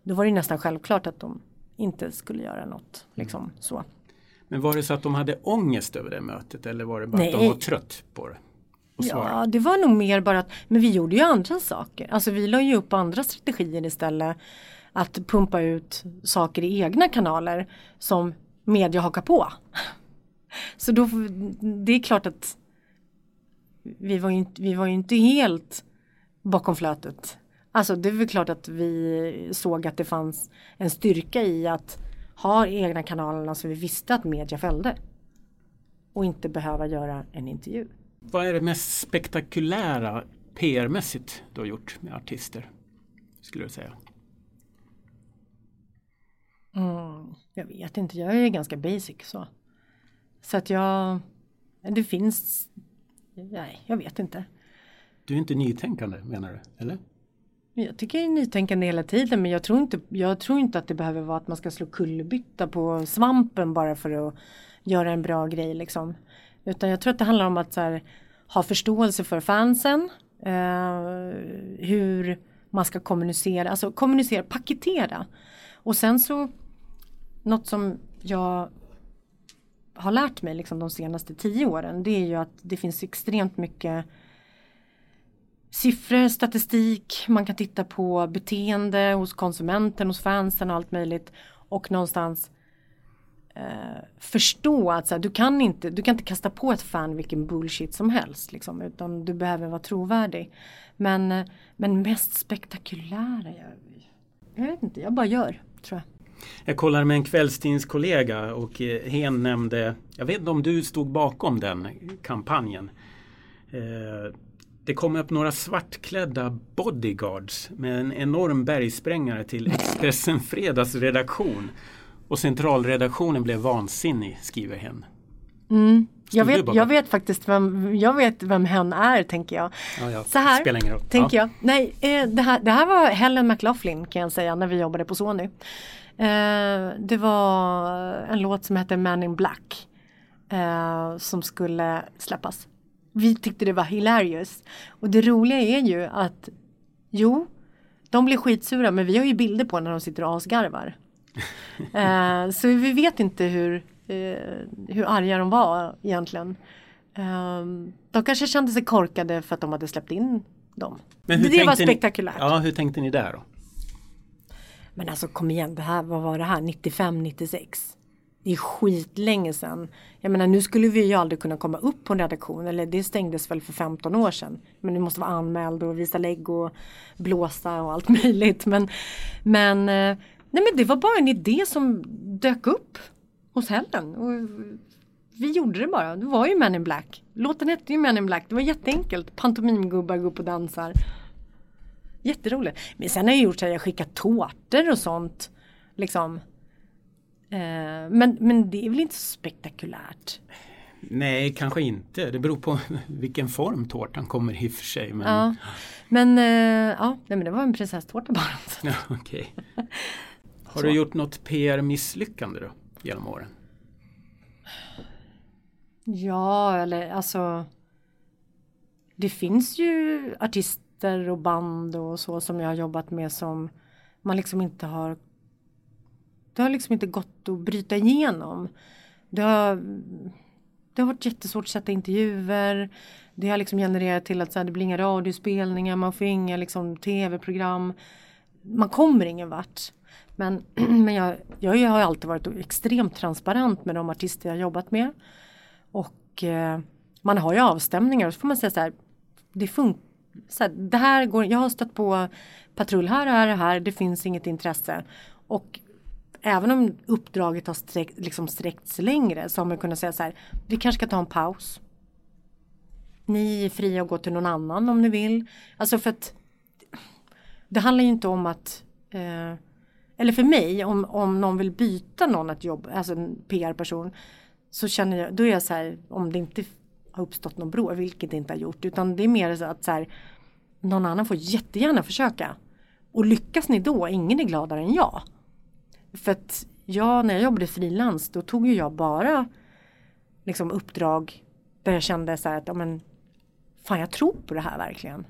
då var det nästan självklart att de inte skulle göra något. Liksom så. Men var det så att de hade ångest över det mötet eller var det bara att de Nej. var trött på det? Ja, det var nog mer bara att, men vi gjorde ju andra saker. Alltså vi la ju upp andra strategier istället. Att pumpa ut saker i egna kanaler som media hakar på. Så då, det är klart att vi var ju inte, vi var ju inte helt bakom flötet. Alltså det är väl klart att vi såg att det fanns en styrka i att ha egna kanalerna så vi visste att media följde. Och inte behöva göra en intervju. Vad är det mest spektakulära PR-mässigt du har gjort med artister? Skulle du säga? Mm, jag vet inte, jag är ganska basic så. Så att jag, det finns, nej jag vet inte. Du är inte nytänkande menar du? Eller? Jag tycker jag är nytänkande hela tiden men jag tror, inte, jag tror inte att det behöver vara att man ska slå kullerbytta på svampen bara för att göra en bra grej liksom. Utan jag tror att det handlar om att så här, ha förståelse för fansen. Eh, hur man ska kommunicera, alltså kommunicera, paketera. Och sen så något som jag har lärt mig liksom de senaste tio åren det är ju att det finns extremt mycket siffror, statistik, man kan titta på beteende hos konsumenten, hos fansen och allt möjligt. Och någonstans eh, förstå att så här, du, kan inte, du kan inte kasta på ett fan vilken bullshit som helst. Liksom, utan du behöver vara trovärdig. Men, eh, men mest spektakulära, jag, jag vet inte, jag bara gör tror jag. Jag kollade med en kvällstidningskollega och eh, hen nämnde, jag vet inte om du stod bakom den kampanjen. Eh, det kom upp några svartklädda bodyguards med en enorm bergsprängare till Expressen Fredags redaktion. Och centralredaktionen blev vansinnig, skriver hen. Mm. Jag, vet, jag vet faktiskt vem, jag vet vem hen är tänker jag. Ja, ja, Så här tänker ja. jag. Nej, eh, det, här, det här var Helen McLaughlin kan jag säga när vi jobbade på Sony. Eh, det var en låt som hette Man in Black. Eh, som skulle släppas. Vi tyckte det var hilarious. Och det roliga är ju att jo, de blir skitsura men vi har ju bilder på när de sitter och asgarvar. [laughs] Eh, så vi vet inte hur, eh, hur arga de var egentligen. Eh, de kanske kände sig korkade för att de hade släppt in dem. Men hur det var tänkte ni- spektakulärt. Ja, hur tänkte ni där då? Men alltså kom igen, det här, vad var det här? 95, 96? Det är skitlänge sedan. Jag menar nu skulle vi ju aldrig kunna komma upp på en redaktion. Eller det stängdes väl för 15 år sedan. Men du måste vara anmäld och visa lägg och blåsa och allt [laughs] möjligt. Men, men, eh, nej men det var bara en idé som dök upp hos Helen. Och vi gjorde det bara. Det var ju Men in Black. Låten hette ju Men in Black. Det var jätteenkelt. Pantomimgubbar går upp och dansar. Jätteroligt. Men sen har jag gjort så att jag skickat tårtor och sånt. Liksom. Eh, men, men det är väl inte så spektakulärt. Nej, kanske inte. Det beror på [laughs] vilken form tårtan kommer i och för sig. Men, Ja. Men eh, ja, nej, men det var en prinsesstårta bara. [laughs] [laughs] Ja, okej. Har Så. du gjort något PR-misslyckande då genom åren? Ja, eller alltså. Det finns ju artister och band och så som jag har jobbat med som man liksom inte har. Det har liksom inte gått att bryta igenom. Det har, det har varit jättesvårt att sätta intervjuer. Det har liksom genererat till att så här, det blir inga radiospelningar, man får inga liksom, tv-program. Man kommer ingen vart. Men, [clears throat] men jag, jag har alltid varit extremt transparent med de artister jag jobbat med. Och eh, man har ju avstämningar och så får man säga så här, det funkar. Så här, det här går, jag har stött på patrull här och här och här, det finns inget intresse. Och även om uppdraget har sträckt, liksom sträckts längre så har man kunnat säga så här, vi kanske ska ta en paus. Ni är fria att gå till någon annan om ni vill. Alltså för att det handlar ju inte om att eh, eller för mig om, om någon vill byta någon att jobba. alltså en PR-person så känner jag, då är jag så här om det inte har uppstått någon bråk vilket det inte har gjort utan det är mer så att så här, någon annan får jättegärna försöka. Och lyckas ni då, ingen är gladare än jag. För att jag, när jag jobbade frilans, då tog ju jag bara liksom uppdrag där jag kände så här att, ja men fan jag tror på det här verkligen.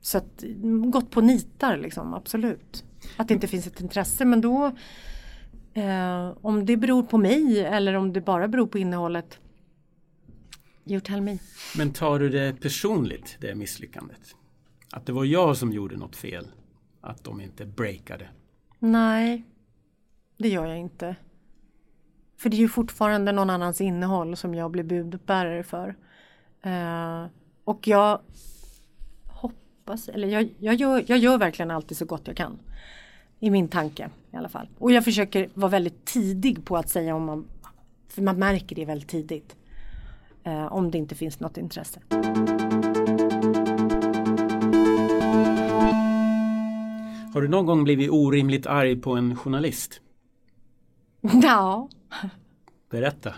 Så att gått på nitar liksom, absolut. Att det inte finns ett intresse men då eh, om det beror på mig eller om det bara beror på innehållet You tell me. Men tar du det personligt, det misslyckandet? Att det var jag som gjorde något fel? Att de inte breakade? Nej, det gör jag inte. För det är ju fortfarande någon annans innehåll som jag blir budbärare för. Eh, och jag hoppas, eller jag, jag, gör, jag gör verkligen alltid så gott jag kan. I min tanke i alla fall. Och jag försöker vara väldigt tidig på att säga om man, för man märker det väldigt tidigt. Eh, om det inte finns något intresse. Har du någon gång blivit orimligt arg på en journalist? [laughs] Ja. Berätta.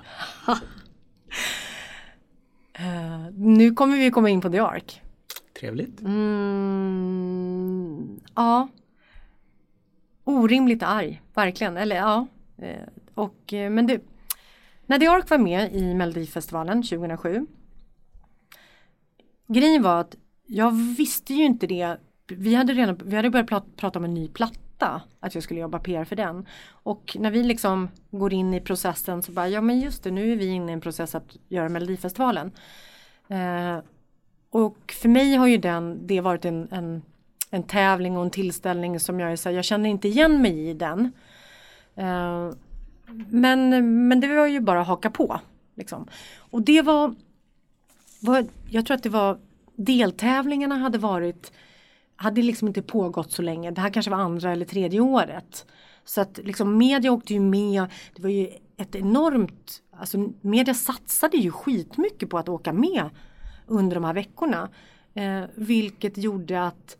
uh, [laughs] nu kommer vi komma in på The Ark. Trevligt. Mm, ja. Orimligt arg, verkligen. Eller ja. Uh, och, uh, men det, när The Ark var med i Melodifestivalen 2007. Grejen var att jag visste ju inte det. Vi hade redan vi hade börjat prata om en ny platta veta att jag skulle jobba PR för den. Och när vi liksom går in i processen så bara, ja men just det, nu är vi inne i en process att göra Melodifestivalen. Eh, och för mig har ju den, det varit en, en, en tävling och en tillställning som jag är så jag känner inte igen mig i den. Eh, men, men det var ju bara att haka på. Liksom. Och det var, var, jag tror att det var deltävlingarna hade varit hade liksom inte pågått så länge. Det här kanske var andra eller tredje året. Så att liksom media åkte ju med. Det var ju ett enormt, alltså media satsade ju skitmycket på att åka med under de här veckorna. Eh, vilket gjorde att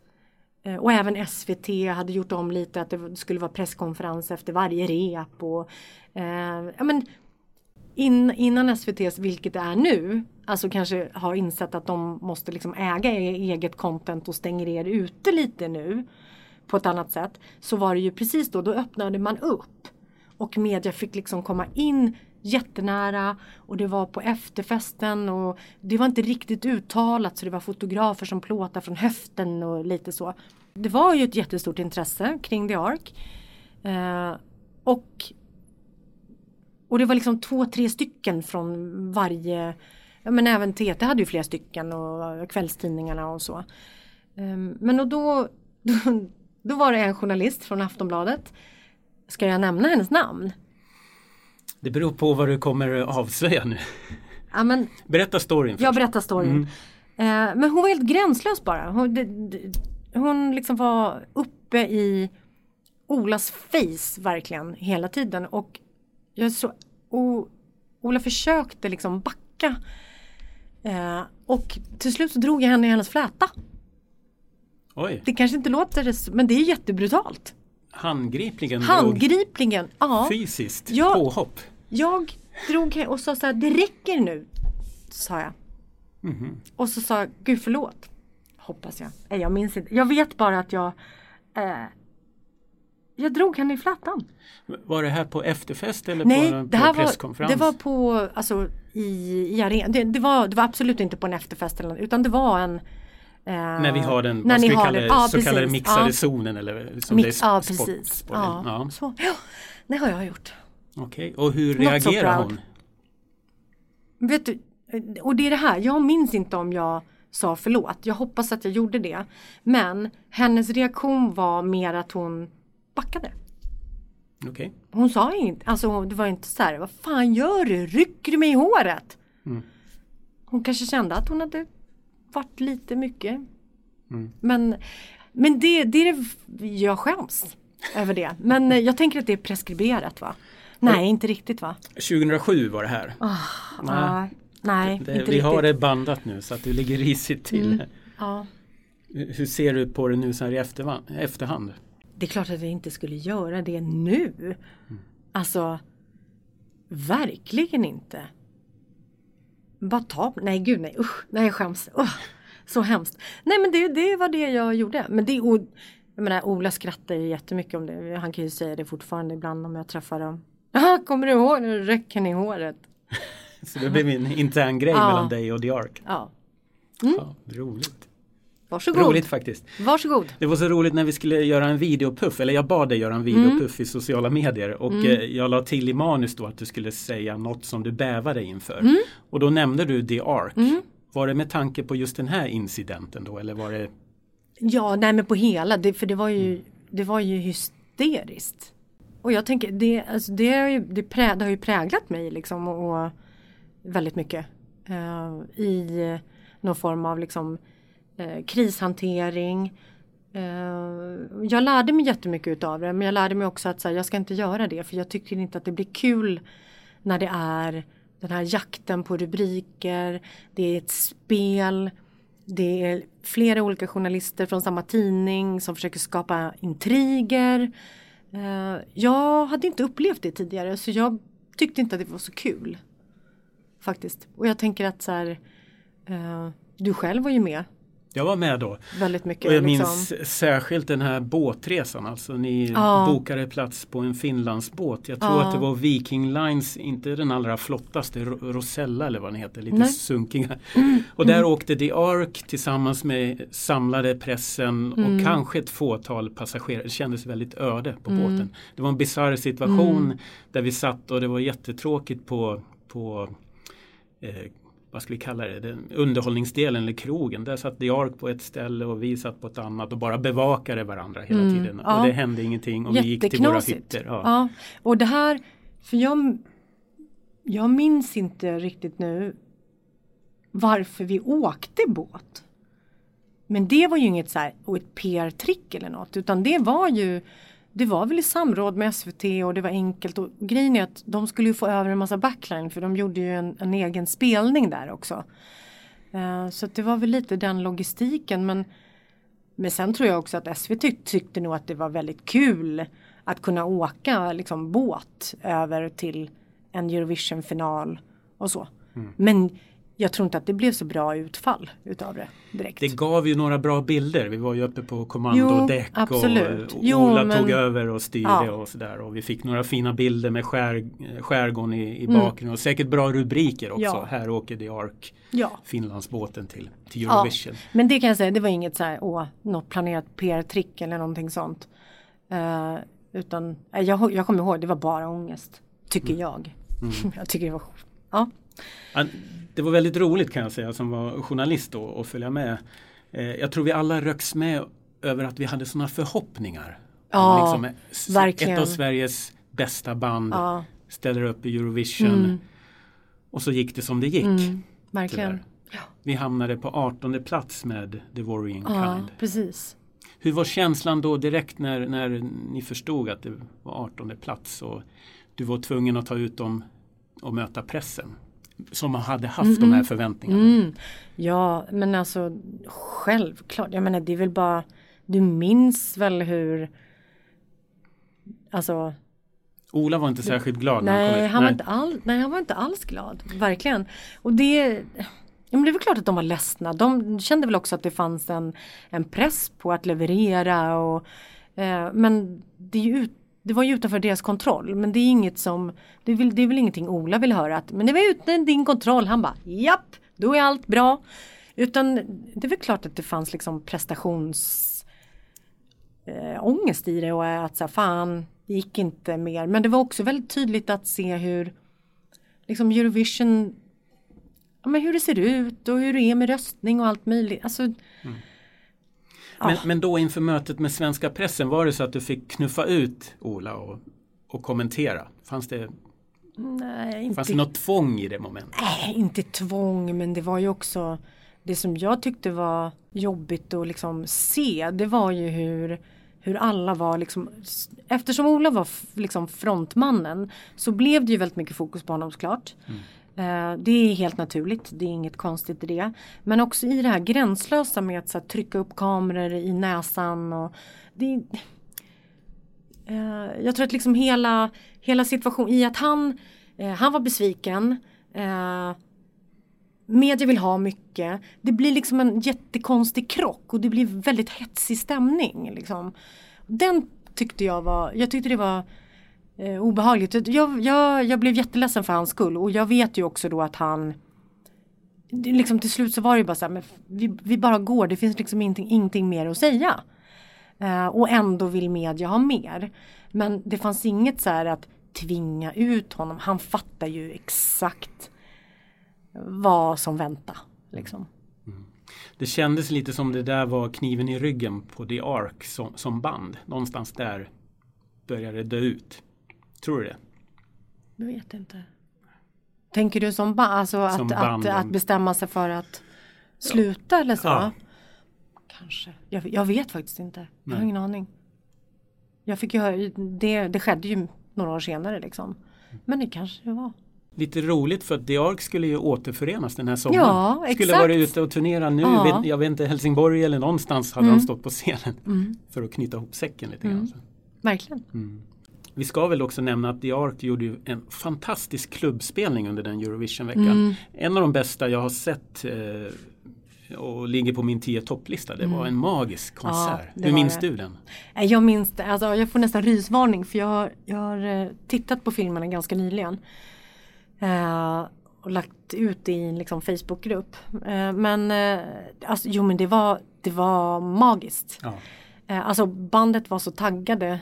eh, och även SVT hade gjort om lite att det skulle vara presskonferens efter varje rep. Och, eh, ja, men in, innan SVT, vilket det är nu, alltså kanske har insett att de måste liksom äga e-, eget content och stänger er ute lite nu på ett annat sätt. Så var det ju precis då, då öppnade man upp och media fick liksom komma in jättenära och det var på efterfesten och det var inte riktigt uttalat så det var fotografer som plåtade från höften och lite så. Det var ju ett jättestort intresse kring The Ark. Eh, och och det var liksom två, tre stycken från varje Ja men även TT hade ju flera stycken och kvällstidningarna och så. Um, men och då, [laughs] då, då var det en journalist från Aftonbladet. Ska jag nämna hennes namn? Det beror på vad du kommer avslöja nu. Ja, men, Berätta storyn. Först. Jag berättar storyn. Mm. Uh, men hon var helt gränslös bara. Hon, hon liksom var uppe i Olas face verkligen hela tiden. Och jag så, och Ola försökte liksom backa. Eh, och till slut så drog jag henne i hennes fläta. Oj. Det kanske inte låter men det är jättebrutalt. Handgripligen? Handgripligen, ja. Fysiskt jag, påhopp? Jag drog och sa så här, det räcker nu. Sa jag. Mm -hmm. Och så sa jag, gud förlåt. Hoppas jag. Nej, jag minns inte. Jag vet bara att jag eh, jag drog henne i flätan. Var det här på efterfest eller Nej, på, det här presskonferens? Var, det var på, alltså i, i arenan. Det, det, var, det var absolut inte på en efterfest eller, utan det var en eh, när vi har den, vad ska vi kalla det, ja, så kallade mixade ja. zonen eller som Mix, det är ja, sport, precis. Sport, ja. ja. Så, ja, det har jag gjort. Okej, okay. och hur reagerar hon? vet du, och det är det här, jag minns inte om jag sa förlåt. Jag hoppas att jag gjorde det. Men hennes reaktion var mer att hon backade. Okay. Hon sa inget, alltså det var inte så här, vad fan gör du? Rycker du mig i håret? Mm. Hon kanske kände att hon hade varit lite mycket. Mm. Men, men det, det är det, jag skäms över det. Men jag tänker att det är preskriberat va? Nej, inte riktigt va? 2007 var det här. Oh, nej, nej det, inte Vi riktigt. har det bandat nu så att du ligger risigt till. Mm, ja. Hur ser du på det nu så här i efterhand? Det är klart att jag inte skulle göra det nu. Mm. Alltså Verkligen inte. Bara ta, nej gud nej usch, nej jag skäms. Uh, så hemskt. Nej men det, det var det jag gjorde. Men det, och, jag menar Ola skrattar ju jättemycket om det. Han kan ju säga det fortfarande ibland om jag träffar dem. [laughs] Kommer du ihåg när du räck i håret? [laughs] så det blev en intern grej ja. mellan dig och The Ark? Ja. Mm. ja roligt. Varsågod. Roligt faktiskt. Varsågod. Det var så roligt när vi skulle göra en videopuff, eller jag bad dig göra en videopuff mm. i sociala medier och mm. Eh, jag la till i manus då att du skulle säga något som du bävade inför. Mm. Och då nämnde du The Ark. Mm. Var det med tanke på just den här incidenten då eller var det? Ja, nej men på hela, det, för det var ju, mm. det var ju hysteriskt. Och jag tänker, det, alltså det, är ju, det, prä, det har ju präglat mig liksom och, och väldigt mycket. Uh, I någon form av liksom eh, krishantering. Eh, jag lärde mig jättemycket utav det men jag lärde mig också att här, jag ska inte göra det för jag tycker inte att det blir kul när det är den här jakten på rubriker, det är ett spel, det är flera olika journalister från samma tidning som försöker skapa intriger. Eh, jag hade inte upplevt det tidigare så jag tyckte inte att det var så kul. Faktiskt. Och jag tänker att så här, eh, du själv var ju med jag var med då. Väldigt mycket. Och jag minns liksom. särskilt den här båtresan. Alltså ni ja. bokade plats på en Finlandsbåt. Jag tror ja. att det var Viking Lines, inte den allra flottaste, Rosella eller vad den heter, lite Nej. sunkiga. [clears throat] Mm. Och där mm. åkte The Ark tillsammans med samlade pressen mm. och kanske ett fåtal passagerare. Det kändes väldigt öde på mm. båten. Det var en bisarr situation mm. där vi satt och det var jättetråkigt på, på eh, vad ska vi kalla det, den underhållningsdelen eller krogen. Där satt The Ark på ett ställe och vi satt på ett annat och bara bevakade varandra hela mm, tiden. Ja. Och det hände ingenting och vi gick till våra hytter. Ja. ja. Och det här, för jag, jag minns inte riktigt nu varför vi åkte båt. Men det var ju inget så här, och ett PR-trick eller något utan det var ju det var väl i samråd med SVT och det var enkelt och grejen är att de skulle ju få över en massa backline för de gjorde ju en, en egen spelning där också. Uh, så det var väl lite den logistiken men men sen tror jag också att SVT tyckte nog att det var väldigt kul att kunna åka liksom båt över till en Eurovision-final och så. Mm. Men jag tror inte att det blev så bra utfall utav det direkt. Det gav ju några bra bilder. Vi var ju uppe på kommandodäck och, och jo, Ola men... tog över och styrde ja. och sådär. Och vi fick några fina bilder med skär, skärgården i, i mm. bakgrunden mm. och säkert bra rubriker också. Ja. Här åker The Ark, ja. Finlandsbåten till, till Eurovision. Ja. Men det kan jag säga, det var inget så här, åh, något planerat PR-trick eller någonting sånt. Uh, utan jag, jag kommer ihåg, det var bara ångest. Tycker mm. jag. Mm. [laughs] jag tycker det var, ja det var väldigt roligt kan jag säga som var journalist då och följa med. Eh, jag tror vi alla röks med över att vi hade sådana förhoppningar. Ja, liksom, verkligen. Ett av Sveriges bästa band ja. ställer upp i Eurovision. Mm. Och så gick det som det gick. Mm, verkligen. Ja. Vi hamnade på 18 plats med The Worrying ja, Kind. Precis. Hur var känslan då direkt när, när ni förstod att det var 18 plats och du var tvungen att ta ut dem och möta pressen? Som hade haft mm, de här mm. förväntningarna. Mm. Ja men alltså självklart, jag menar det är väl bara Du minns väl hur Alltså Ola var inte särskilt glad nej, när han kom ut. Han nej. Var inte all, nej han var inte alls glad, verkligen. Och det Ja, men det är väl klart att de var ledsna. De kände väl också att det fanns en, en press på att leverera. Och, eh, men det är ju ut, det var ju utanför deras kontroll men det är inget som det är, väl, det är väl ingenting Ola vill höra att men det var utan din kontroll. Han bara japp, då är allt bra. Utan det är väl klart att det fanns liksom prestations äh, ångest i det och att så här, fan det gick inte mer. Men det var också väldigt tydligt att se hur liksom Eurovision ja, men hur det ser ut och hur det är med röstning och allt möjligt. Alltså, mm men, men då inför mötet med svenska pressen var det så att du fick knuffa ut Ola och, och kommentera? Fanns det Nej, inte, Fanns det något tvång i det momentet? Nej, inte tvång men det var ju också det som jag tyckte var jobbigt att liksom se det var ju hur hur alla var liksom eftersom Ola var liksom frontmannen så blev det ju väldigt mycket fokus på honom såklart. Mm. Eh, det är helt naturligt, det är inget konstigt i det. Men också i det här gränslösa med att så, trycka upp kameror i näsan. Och det, eh, jag tror att liksom hela, hela situationen i att han, eh, han var besviken eh, media vill ha mycket. Det blir liksom en jättekonstig krock och det blir väldigt hetsig stämning. Liksom. Den tyckte jag var, jag tyckte det var eh, obehagligt. Jag, jag, jag blev jätteledsen för hans skull och jag vet ju också då att han liksom till slut så var det bara så här, men vi, vi bara går, det finns liksom ingenting, ingenting mer att säga. Eh, och ändå vill media ha mer. Men det fanns inget så här att tvinga ut honom, han fattar ju exakt vad som väntar. Liksom. Mm. Det kändes lite som det där var kniven i ryggen på The Ark som, som band. Någonstans där började det dö ut. Tror du det? Jag vet inte. Tänker du som, ba alltså som att, att, att, bestämma sig för att sluta ja. eller så? Ja. Kanske. Jag, jag, vet faktiskt inte. Jag har ingen aning. Jag fick ju det, det skedde ju några år senare liksom. Men det kanske det var. Lite roligt för att The Ark skulle ju återförenas den här sommaren. Ja, exakt. Skulle vara ute och turnera nu. Ja. Jag vet inte, Helsingborg eller någonstans hade mm. de stått på scenen. Mm. För att knyta ihop säcken lite grann. Mm. Verkligen. Mm. Vi ska väl också nämna att The Ark gjorde en fantastisk klubbspelning under den Eurovision-veckan. Mm. En av de bästa jag har sett eh, och ligger på min 10 topplista. Det var mm. en magisk konsert. Ja, Hur minns det. du den? Jag minns det. Alltså, jag får nästan rysvarning för jag, jag har eh, tittat på filmerna ganska nyligen. Eh, och lagt ut i en liksom, Facebookgrupp. Eh, men eh, alltså, jo men det var, det var magiskt. Ja. Eh, alltså bandet var så taggade eh,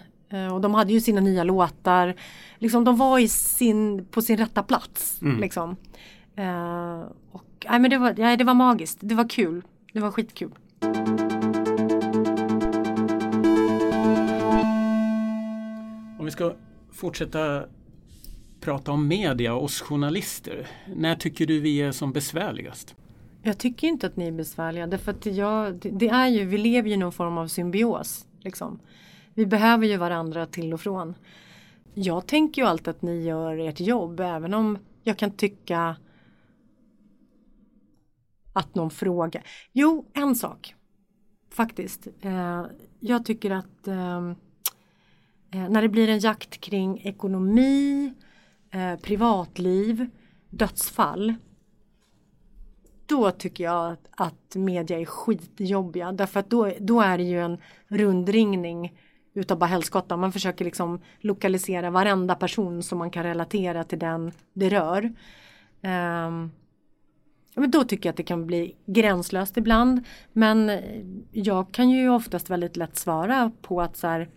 och de hade ju sina nya låtar. Liksom, de var i sin, på sin rätta plats. Mm. Liksom. Eh, och, nej, men det, var, nej, det var magiskt, det var kul. Det var skitkul. Om vi ska fortsätta prata om media och oss journalister. När tycker du vi är som besvärligast? Jag tycker inte att ni är besvärliga därför att jag, det är ju, vi lever ju i någon form av symbios. Liksom. Vi behöver ju varandra till och från. Jag tänker ju alltid att ni gör ert jobb även om jag kan tycka att någon frågar. Jo, en sak faktiskt. Eh, jag tycker att ehm, eh, när det blir en jakt kring ekonomi, eh, privatliv, dödsfall. Då tycker jag att, att media är skitjobbiga därför att då, då är det ju en rundringning utav bara helskotta. Man försöker liksom lokalisera varenda person som man kan relatera till den det rör. Um, men då tycker jag att det kan bli gränslöst ibland. Men eh, jag kan ju oftast väldigt lätt svara på att så här,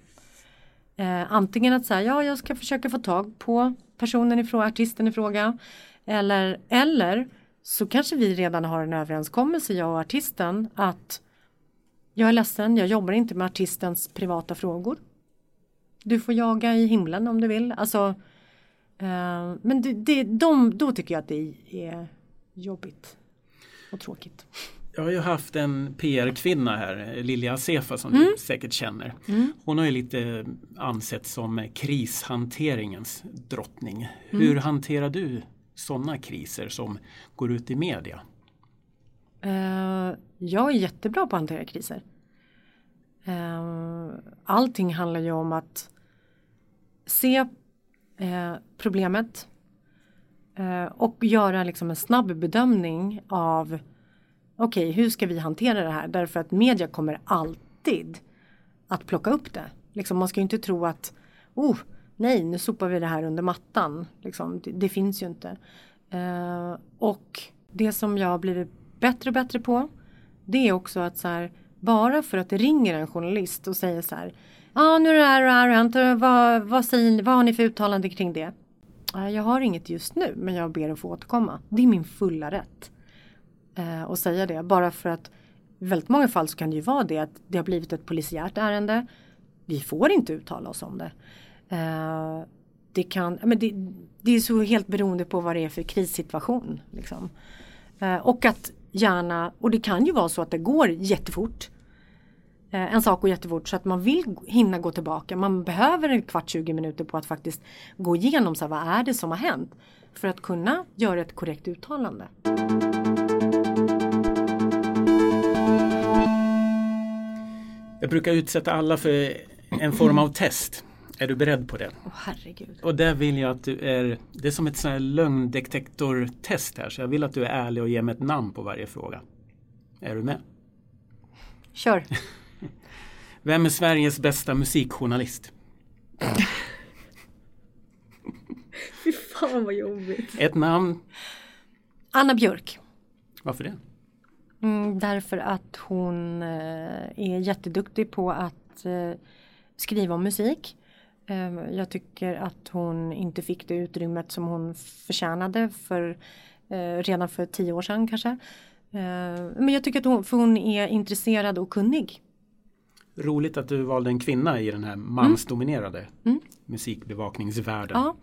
eh, antingen att säga ja jag ska försöka få tag på personen i fråga, artisten i fråga. Eller, eller så kanske vi redan har en överenskommelse, jag och artisten, att jag är ledsen, jag jobbar inte med artistens privata frågor. Du får jaga i himlen om du vill. Alltså, eh, men det, det, de, då tycker jag att det är jobbigt och tråkigt. Jag har ju haft en PR-kvinna här, Lilja Sefa som mm. du säkert känner. Mm. Hon har ju lite ansett som krishanteringens drottning. Mm. Hur hanterar du sådana kriser som går ut i media? Uh, jag är jättebra på att hantera kriser. Uh, allting handlar ju om att se uh, problemet och göra liksom en snabb bedömning av okej, okay, hur ska vi hantera det här? Därför att media kommer alltid att plocka upp det. Liksom, man ska ju inte tro att, oh, nej, nu sopar vi det här under mattan. Liksom, det, det finns ju inte. Uh, och det som jag har blivit bättre och bättre på, det är också att så här, bara för att det ringer en journalist och säger så här, ja ah, nu är det här och här hänt, vad, vad, säger, vad har ni för uttalande kring det? Jag har inget just nu men jag ber att få återkomma. Det är min fulla rätt. Eh, att säga det bara för att i väldigt många fall så kan det ju vara det att det har blivit ett polisiärt ärende. Vi får inte uttala oss om det. Eh, det, kan, men det, det är så helt beroende på vad det är för krissituation. Liksom. Eh, och att gärna, och det kan ju vara så att det går jättefort. Eh, en sak går jättefort så att man vill hinna gå tillbaka. Man behöver en kvart, 20 minuter på att faktiskt gå igenom så här, vad är det som har hänt. För att kunna göra ett korrekt uttalande. Jag brukar utsätta alla för en form av test. Är du beredd på det? Oh, herregud. Och där vill jag att du är, det är som ett sånt här lögndetektortest här. Så jag vill att du är ärlig och ger mig ett namn på varje fråga. Är du med? Kör. [laughs] Vem är Sveriges bästa musikjournalist? Fy fan vad jobbigt. Ett namn. Anna Björk. Varför det? Mm, därför att hon eh, är jätteduktig på att eh, skriva om musik. Eh, jag tycker att hon inte fick det utrymmet som hon förtjänade för, eh, redan för tio år sedan kanske. Eh, men jag tycker att hon, för hon är intresserad och kunnig. Roligt att du valde en kvinna i den här mansdominerade mm. musikbevakningsvärlden. Ja.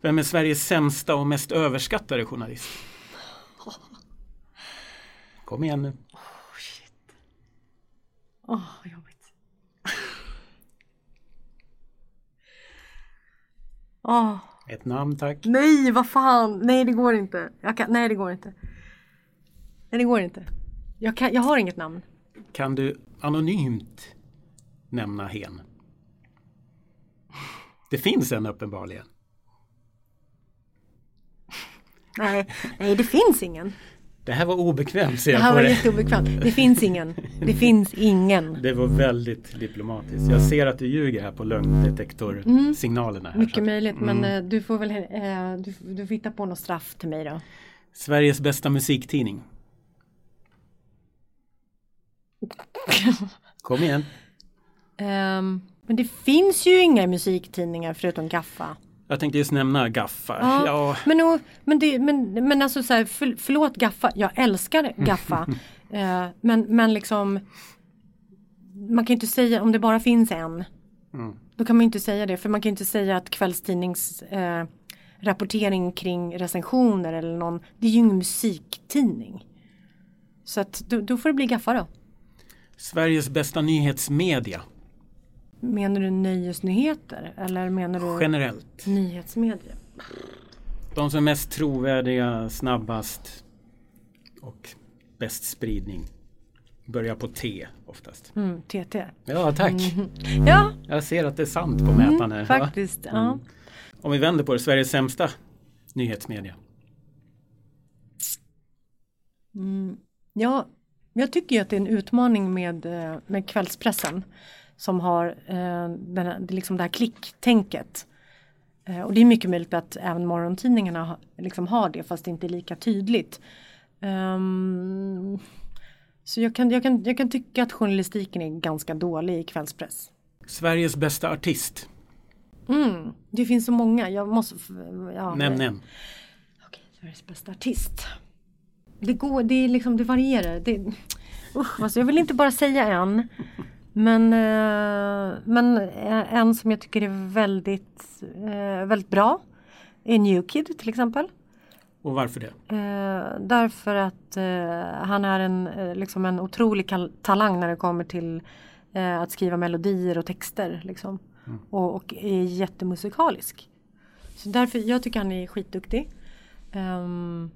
Vem är Sveriges sämsta och mest överskattade journalist? [laughs] Kom igen nu. Oh, shit. Oh, vad oh. Ett namn tack. Nej, vad fan. Nej, det går inte. Kan... Nej, det går inte. Nej, det går inte. Jag, kan... jag har inget namn. Kan du anonymt nämna hen? Det finns en uppenbarligen. Nej, nej det finns ingen. Det här var obekvämt ser jag Det här var jätteobekvämt. Det finns ingen. Det finns ingen. Det var väldigt diplomatiskt. Jag ser att du ljuger här på lögndetektorsignalerna. Mm. Mycket så. möjligt men mm. Eh, du får väl eh, du, du får hitta på något straff till mig då. Sveriges bästa musiktidning. Kom igen. Um, men det finns ju inga musiktidningar förutom Gaffa. Jag tänkte just nämna Gaffa. Ja, ja. Men, men, det, men, men alltså så här, för, förlåt Gaffa, jag älskar Gaffa. [laughs] eh, men, men liksom man kan inte säga om det bara finns en. Mm. Då kan man inte säga det för man kan inte säga att kvällstidnings eh, rapportering kring recensioner eller någon, det är ju ingen musiktidning. Så att då, då får det bli Gaffa då. Sveriges bästa nyhetsmedia. Menar du nöjesnyheter eller menar du generellt? Nyhetsmedia. De som är mest trovärdiga, snabbast och bäst spridning. Börjar på T oftast. Mm, TT. Ja, tack. Mm. [laughs] Ja. Jag ser att det är sant på mätaren. Mm, faktiskt. Ja. Mm. Om vi vänder på det, Sveriges sämsta nyhetsmedia. Mm. Ja, jag tycker ju att det är en utmaning med, eh, med kvällspressen som har eh, den liksom det här klicktänket. Eh, och det är mycket möjligt att även morgontidningarna ha, liksom har det fast det inte är lika tydligt. Um, så jag kan, jag, kan, jag kan tycka att journalistiken är ganska dålig i kvällspress. Sveriges bästa artist? Mm, det finns så många. Jag måste... Ja, Nämn en. Okej, Sveriges bästa artist. Det går, det är liksom, det varierar. Det, usch, alltså jag vill inte bara säga en. Men, eh, men en som jag tycker är väldigt, eh, väldigt bra är New Kid till exempel. Och varför det? Eh, därför att han är en, liksom en otrolig talang när det kommer till att skriva melodier och texter. Liksom. Mm. Och, och, är jättemusikalisk. Så därför, jag tycker han är skitduktig. Um,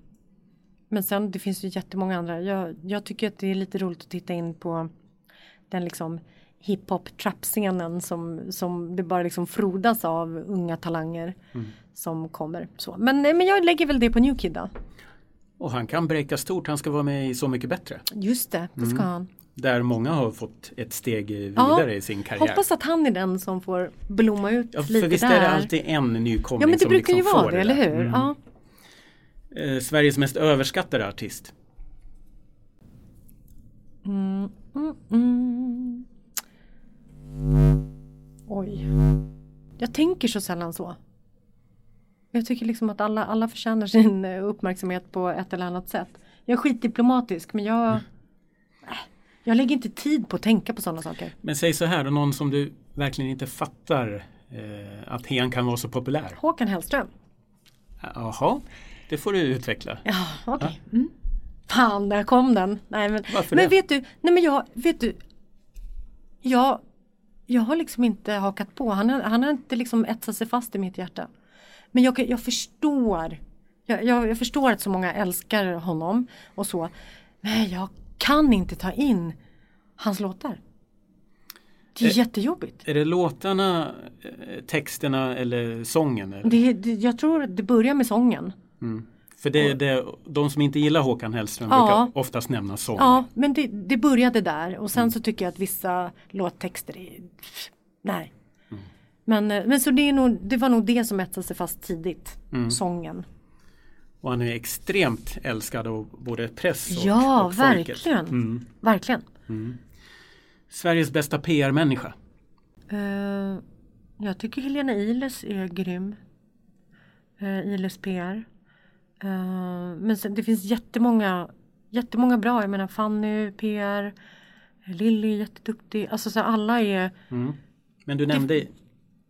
men sen det finns ju jättemånga andra. Jag, jag tycker att det är lite roligt att titta in på den liksom hiphop trap-scenen som, som det bara liksom frodas av unga talanger mm. som kommer. Så. Men, men jag lägger väl det på New Kid då. Och han kan breaka stort, han ska vara med i Så mycket bättre. Just det, det ska mm. han. Där många har fått ett steg vidare ja, i sin karriär. Hoppas att han är den som får blomma ut ja, lite där. För visst är det alltid en nykomling Ja men det brukar liksom ju vara det, eller hur? Mm. Ja. Eh, Sveriges mest överskattade artist? Mm, mm, mm. Oj. Jag tänker så sällan så. Jag tycker liksom att alla, alla förtjänar sin eh, uppmärksamhet på ett eller annat sätt. Jag är skitdiplomatisk men jag mm. Jag lägger inte tid på att tänka på sådana saker. Men säg så här då, någon som du verkligen inte fattar eh, att hen kan vara så populär. Håkan Hellström. Jaha, det får du utveckla. Ja, okej. Okay. Mm. Fan, där kom den. Nej, men, Varför men det? vet du, nej men jag, vet du. Jag, jag har liksom inte hakat på. Han, han har inte liksom etsat sig fast i mitt hjärta. Men jag, jag förstår. Jag, jag, jag förstår att så många älskar honom och så. Men jag kan inte ta in hans låtar. Det är, är eh, jättejobbigt. Är det låtarna, eh, texterna eller sången? Eller? Det, det, jag tror det börjar med sången. Mm. För det är det, de som inte gillar Håkan Hellström ja. brukar oftast nämna sång. Ja, men det, det började där och sen mm. så tycker jag att vissa låttexter är... Nej. Mm. Men, eh, men så det, är nog, det var nog det som etsade sig fast tidigt. Mm. Sången. Och han är extremt älskad av både press och, ja, och folket. Verkligen. Mm. verkligen. Mm. Sveriges bästa PR-människa? Uh, jag tycker Helena Iles är grym. Uh, Iles PR. Uh, men sen, det finns jättemånga, jättemånga bra. Jag menar Fanny PR. Lilly är jätteduktig. Alltså så alla är... Mm. Men du nämnde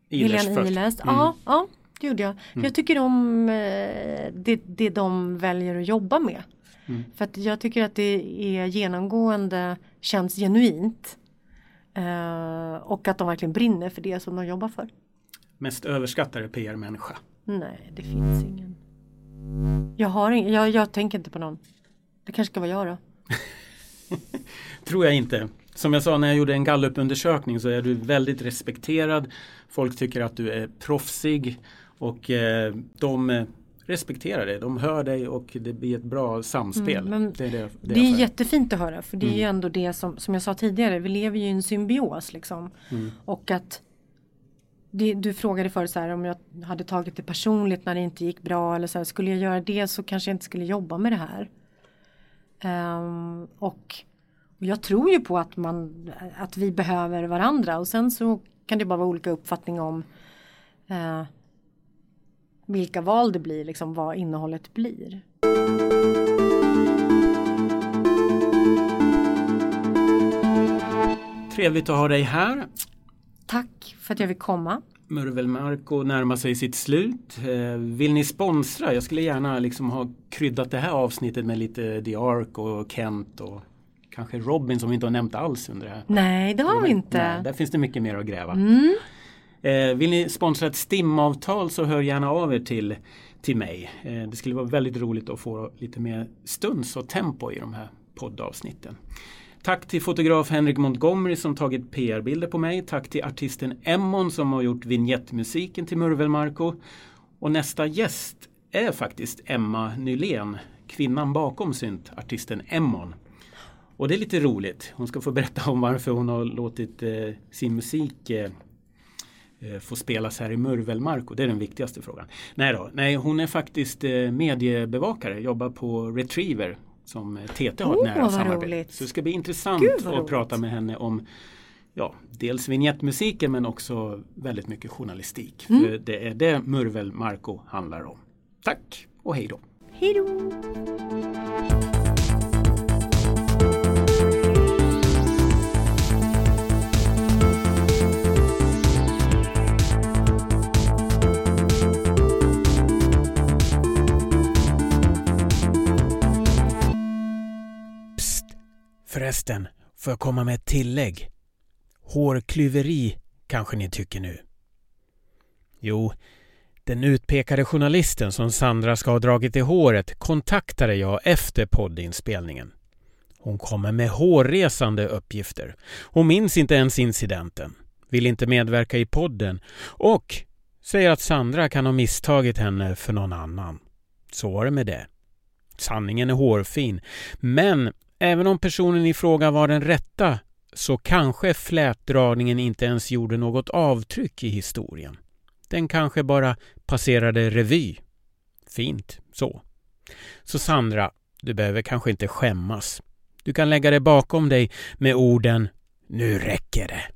det, Helena först. Mm. Ja, ja, det gjorde jag. Mm. Jag tycker om eh, det, det de väljer att jobba med. Mm. För att jag tycker att det är genomgående känns genuint. Uh, och att de verkligen brinner för det som de jobbar för. Mest överskattade PR-människa? Nej, det finns ingen. Jag, har ing jag, jag tänker inte på någon. Det kanske ska vara jag då. [laughs] Tror jag inte. Som jag sa när jag gjorde en gallupundersökning så är du väldigt respekterad. Folk tycker att du är proffsig och eh, de respekterar dig. De hör dig och det blir ett bra samspel. Mm, det är, det, det, det är jättefint att höra för det mm. är ju ändå det som, som jag sa tidigare, vi lever ju i en symbios liksom. Mm. Och att det, du frågade förut så här, om jag hade tagit det personligt när det inte gick bra eller så här, skulle jag göra det så kanske jag inte skulle jobba med det här. Um, och, och jag tror ju på att, man, att vi behöver varandra och sen så kan det bara vara olika uppfattning om uh, vilka val det blir, liksom vad innehållet blir. Trevligt att ha dig här. Tack för att jag fick komma. Murvelmarko närmar sig sitt slut. Eh, vill ni sponsra? Jag skulle gärna liksom ha kryddat det här avsnittet med lite The Ark och Kent och kanske Robin som vi inte har nämnt alls under det här. Nej, det har vi inte. Nej, där finns det mycket mer att gräva. Mm. Eh, vill ni sponsra ett STIM-avtal så hör gärna av er till, till mig. Eh, det skulle vara väldigt roligt att få lite mer stuns och tempo i de här poddavsnitten. Tack till fotograf Henrik Montgomery som tagit PR-bilder på mig. Tack till artisten Emmon som har gjort vignettmusiken till Murvelmarko. Och nästa gäst är faktiskt Emma Nylén, kvinnan bakom syntartisten Emmon. Och det är lite roligt. Hon ska få berätta om varför hon har låtit eh, sin musik eh, eh få spelas här i Murvelmark det är den viktigaste frågan. Nej då, nej hon är faktiskt eh, mediebevakare, jobbar på Retriever som TT har ett oh, nära samarbete. Roligt. Så det ska bli intressant Gud, att prata med henne om ja, dels vignettmusiken men också väldigt mycket journalistik. Mm. För det är det Murvel Marco handlar om. Tack och hej då! Hej då! Förresten, får jag komma med ett tillägg? Hårklyveri kanske ni tycker nu? Jo, den utpekade journalisten som Sandra ska ha dragit i håret kontaktade jag efter poddinspelningen. Hon kommer med hårresande uppgifter. Hon minns inte ens incidenten, vill inte medverka i podden och säger att Sandra kan ha misstagit henne för någon annan. Så var det med det. Sanningen är hårfin, men Även om personen i fråga var den rätta så kanske flätdragningen inte ens gjorde något avtryck i historien. Den kanske bara passerade revy. Fint så. Så Sandra, du behöver kanske inte skämmas. Du kan lägga det bakom dig med orden ”Nu räcker det”.